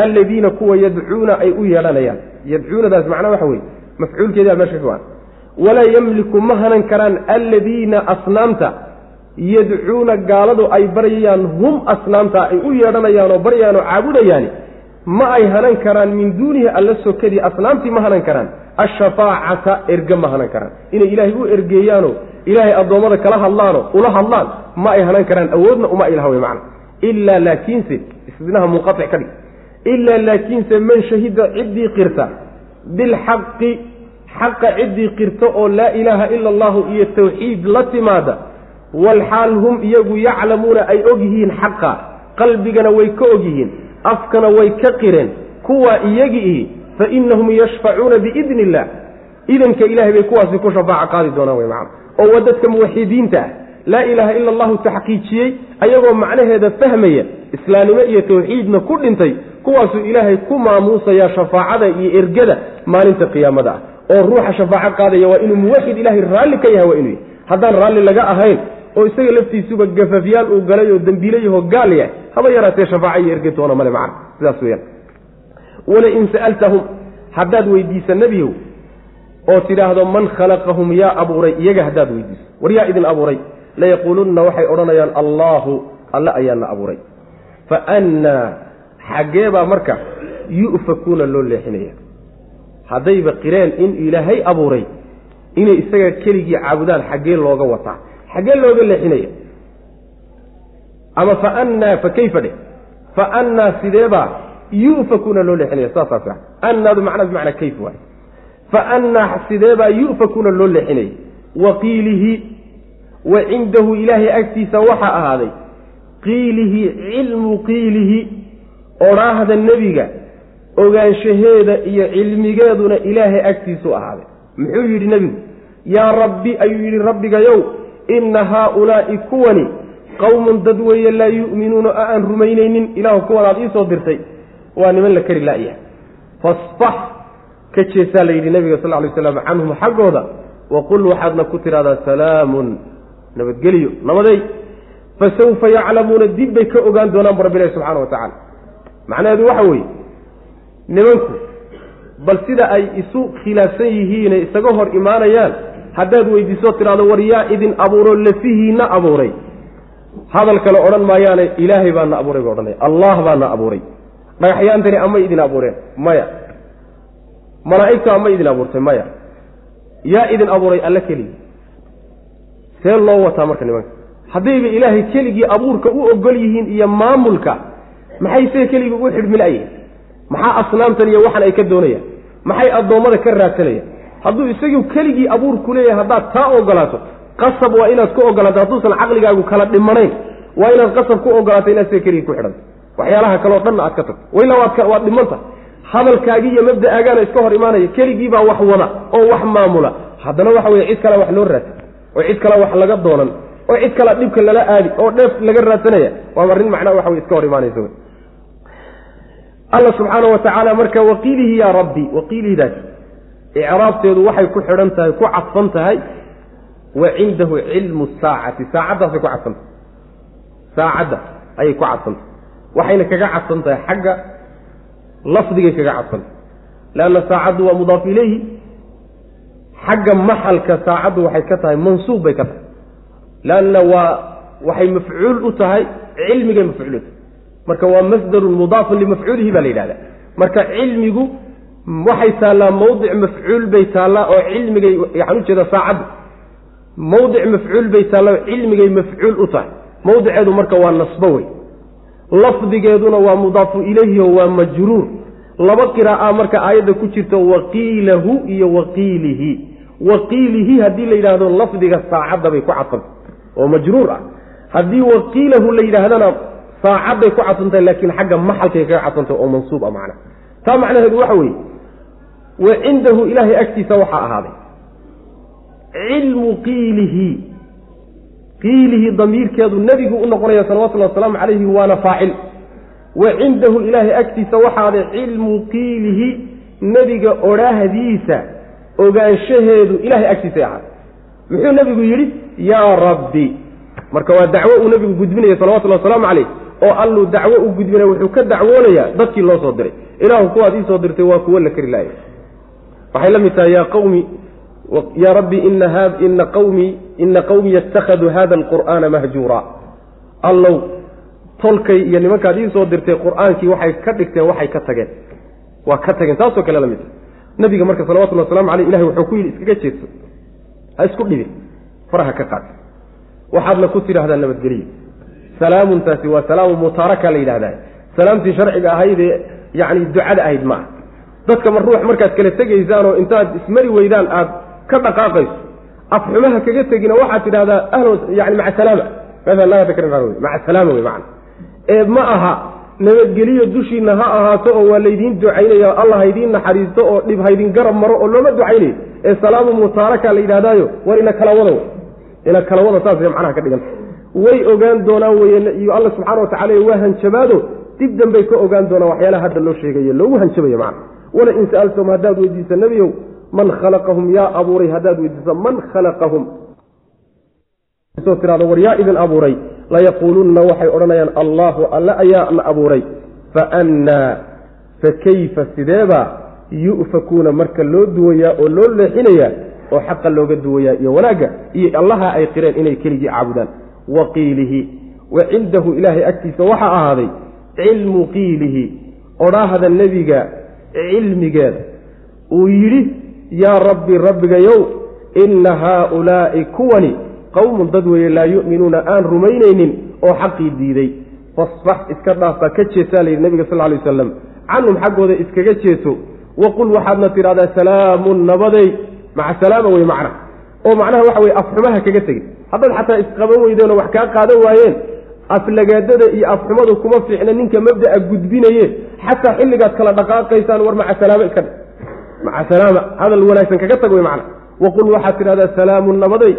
Alladiina kuwa yadcuuna ay u yeedhanayaan yadcuunadaas macnaa waxa weye mafcuulkeedaa meesha go-an walaa yamliku ma hanan karaan alladiina asnaamta yadcuuna gaaladu ay baryayaan hum asnaamta ay u yeedhanayaan oo baryayaan oo caabudayaani ma ay hanan karaan min duunihi alla sokadii asnaamtii ma hanan karaan ashafaacata erge ma hanan karaan. Inay ilaahay u ergeeyaano ilaahay addoommada kala hadlaano ula hadlaan ma ay hanan karaan awoodna uma ay laha wey macna. Ilaa laakiinse isdinaha munqatic ka dhig. Ilaa laakiinse man shahida ciddii qirta bilxaqi xaqa ciddii qirta oo laa ilaaha ila allahu iyo tawxiid la timaada walxaal hum iyagu yaclamuuna ay og yihiin xaqa. Qalbigana way ka og yihiin afkana way ka qireen. Kuwaa iyagii fa inahum yashfacuuna biidni illah idanka ilahay bay kuwaasi ku shafaaca qaadi doonaan wey macana oo waa dadka muwaxidiinta ah. Laa ilaaha ila allahu taxqiijiyey ayagoo macnaheeda fahmaya islaamnimo iyo tawxiidna ku dhintay kuwaasuu ilaahay ku maamuusayaa shafaacada iyo ergada maalinta qiyaamada ah oo ruuxa shafaaco qaadaya waa inuu muwaxid ilaahay raalli ka yahay waa inuu yahay. Haddaan raalli laga ahayn oo isaga laftiisuba gafafyaal uu galay oo dembiilayahoo gaal yahay haba yaraatee shafaaco iyo erge toona male macana sidaas weyaan walain sa'altahum haddaad weydiisa nebiyow oo tidhaahdo man khalaqahum yaa abuuray iyaga haddaad weydiiso. War yaa idin abuuray layaquulunna waxay odhanayaan allaahu alle ayaana abuuray fa annaa xaggee baa marka yu'fakuuna loo leexinaya haddayba qireen in ilaahay abuuray inay isaga keligii caabudaan xaggee looga wataa xaggee looga leexinaya. Ama fa annaa fa kayfa dheh fa annaa sideebaa yu'fakuuna loo leexinaya? Saasaa fiican annaadu macnaa bimacnaa kayf waay fa annaa sideebaa yu'fakuuna loo leexinaya? Wa qiilihi wa cindahu ilaahay agtiisa waxaa ahaaday qiilihi cilmu qiilihi odhaahda nebiga ogaanshaheeda iyo cilmigeeduna ilaahay agtiisu ahaaday. Muxuu yidhi nebigu yaa rabbi ayuu yidhi rabbigayow inna haaulaa'i kuwani qowmun dad weeye laa yu'minuuna oo aan rumaynaynin ilaahu kuwan aad iisoo dirtay. Waa niman la kari la'yahay fasfax ka jeesaa la yidhi nebiga sal ly slam canhum xaggooda waqul waxaadna ku tidhahdaa salaamun. Nabadgeliyo nabaday. Fasawfa yaclamuuna dib bay ka ogaan doonaan bu rabbi ilahi subxana wa tacala macnaheedu waxa weeye nimanku bal sida ay isu khilaafsan yihiine isaga hor imaanayaan haddaad weydiisoo tidhahdo war yaa idin abuuro lafihiina abuuray. Hadal kale odhan maayaane ilaahay baana abuuray ba odhanaya allah baana abuuray. Dhagaxyaantani amay idin abuureen? Maya. Malaa'igtu amay idin abuurtay? Maya. Yaa idin abuuray alle keligii see loo wataa marka nimanka. Haddayba ilaahay keligii abuurka u ogol yihiin iyo maamulka maxay see keligii ugu xidhmila'yihin maxaa asnaamtan iyo waxan ay ka doonayaan? Maxay addoommada ka raadsanayaan hadduu isagu keligii abuurku leeyahay haddaad taa ogolaato qasab waa inaad ku ogolaato hadduusan caqligaagu kala dhimanayn. Waa inaad qasab ku ogolaato inaad sida keligii ku xidhanto waxyaalaha kaleo dhanna aad ka tagto. Wailaa waad dhimanta hadalkaagii iyo mabda'aagaana iska hor imaanaya keligii baa wax wada oo wax maamula. Haddana waxa weye cid kale wax loo raadsan oo cid kale wax laga doonan oo cid kale dhibka lala aadi oo dheef laga raadsanaya waa arrin macnaa waxa wey iska hor imaanaysa alla subxaana wa tacaala marka waqiilihi yaa rabbi waqiilihidaas icraabteedu waxay ku xidhan tahay ku cadfan tahay wa cindahu cilmu saacati saacaddaasay ku cadfantahay saacadda ayay ku cadfantahay waxayna kaga cadfan tahay xagga lafdigay kaga cadfantahay leanna saacaddu waa mudaaf ilayhi. Xagga maxalka saacaddu waxay ka tahay mansuub bay ka tahay. Lanna waa waxay mafcuul u tahay cilmigay mafcuul u tahay marka waa masdarun mudaafun limafcuulihi baa la yidhahda marka cilmigu waxay taallaa mawdic mafcuul bay taallaa oo cilmigay waxaan ujeeda saacaddu mawdic mafcuul bay taallaa oo cilmigay mafcuul u tahay. Mawdiceedu marka waa nasbo wey lafdigeeduna waa mudaafu ilayhi oo waa majruur. Laba qiraa'a marka aayadda ku jirto waqiilahu iyo waqiilihi. Waqiilihi haddii la yidhaahdo lafdiga saacadda bay ku cadfanta oo majruur ah. Haddii waqiilahu la yidhaahdana saacadday ku cadfantahay laakiin xagga maxalkay kaga cadfantay oo mansuub ah macna. Taa macnaheedu waxa weeye wa cindahu ilaahay agtiisa waxaa ahaaday. Cilmu qiilihi qiilihi damiirkeedu nebigu u noqonaya salawatullhi wasalaamu calayhi waana faacil. Wa cindahu ilaahay agtiisa waxaaday cilmu qiilihi nebiga odhaahdiisa ogaanshaheedu ilahay agtiisay ahaaday muxuu nebigu yidhi yaa rabbi. Marka waa dacwo uu nebigu gudbinaya salawatullhi wasalaamu calayh oo alluu dacwo u gudbinaya wuxuu ka dacwoonayaa dadkii loo soo diray. Ilaahu kuwaad ii soo dirtay waa kuwo la kari laaya waxay la mid tahay yaa qawmi yaa rabbi ina qawmii ina qawmii yattakhaduu hada alqur'aana mahjuura. Allow tolkay iyo nimankaad ii soo dirtay qur'aankii waxay ka dhigteen waxay ka tageen. Waa ka tageen taasoo kale la mid nabiga marka salawatullhi waslamu aleyh ilahay wuxuu ku yidhi iskaga jeedso ha isku dhibin faraha ka qaad. Waxaadna ku tidhaahdaa nabadgeliyo salaamuntaasi waa salaamu mutaaraka la yidhahdaa. Salaamtii sharciga ahayd ee yacni ducada ahayd maaha dadka ma ruux markaad kala tegaysaanoo intaad ismari weydaan aad ka dhaqaaqayso. Afxumaha kaga tegina waxaad tidhahdaa ahlo yani maca salaama. Maca salaama wey macana ee ma aha nabadgeliyo dushiinna ha ahaato oo waa laydiin ducaynaya allah haydiin naxariisto oo dhib haydin garab maro oo looma ducaynayo. Ee salaamu mutaaraka la yidhahdaayo war ina kala wada ina kala wada saasay macnaha ka dhiganta way ogaan doonaan wey iyo alla subxana watacala waa hanjabaado dib dambay ka ogaan doonaan waxyaalaha hadda loo sheegayo loogu hanjabayo macna. Wala in sa'altum haddaad weydiisa nebiyow man khalaqahum yaa abuuray haddaad weydiisa man khalaqahum. Soo tirado war yaa idin abuuray layaquulunna waxay odhanayaan allaahu alle ayaa na abuuray fa annaa fa kayfa sideebaa yu'fakuuna marka loo duwayaa oo loo leexinayaa oo xaqa looga duwayaa iyo wanaagga iyo allaha ay qireen inay keligii caabudaan wa qiilihi wa cindahu ilaahay agtiisa waxaa ahaaday cilmu qiilihi. Odhaahda nebiga cilmigeeda uu yidhi yaa rabbi rabbigayow inna haaulaa'i kuwani qowmun dad weeye laa yu'minuuna aan rumaynaynin oo xaqii diiday. Fasfax iska dhaafa ka jeesaa layidhi nebiga sal lay wasalam canhum xaggooda iskaga jeeso. Waqul waxaadna tidhahdaa salaamun nabadey maca salaama wey macna. Oo macnaha waxa weye afxumaha kaga tegin haddaad xataa isqaban weydeenoo wax kaa qaadan waayeen aflagaadada iyo afxumadu kuma fiicna ninka mabda'a gudbinaye xataa xilligaad kala dhaqaaqaysaan war maca salaama iska dhe maca salaama hadal wanaagsan kaga tag wey macna. Waqul waxaad tidhahdaa salaamun nabaday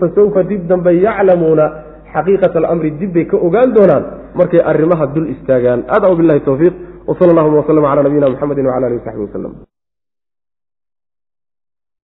fasawfa dib dambe yaclamuuna. Xaqiiqata alamri dib bay ka ogaan doonaan markay arrimaha dul istaagaan. Aada bilahi towfiiq wsal allahuma wslm cala nabiyina mxamedi wcala alihi wasaxbi waslem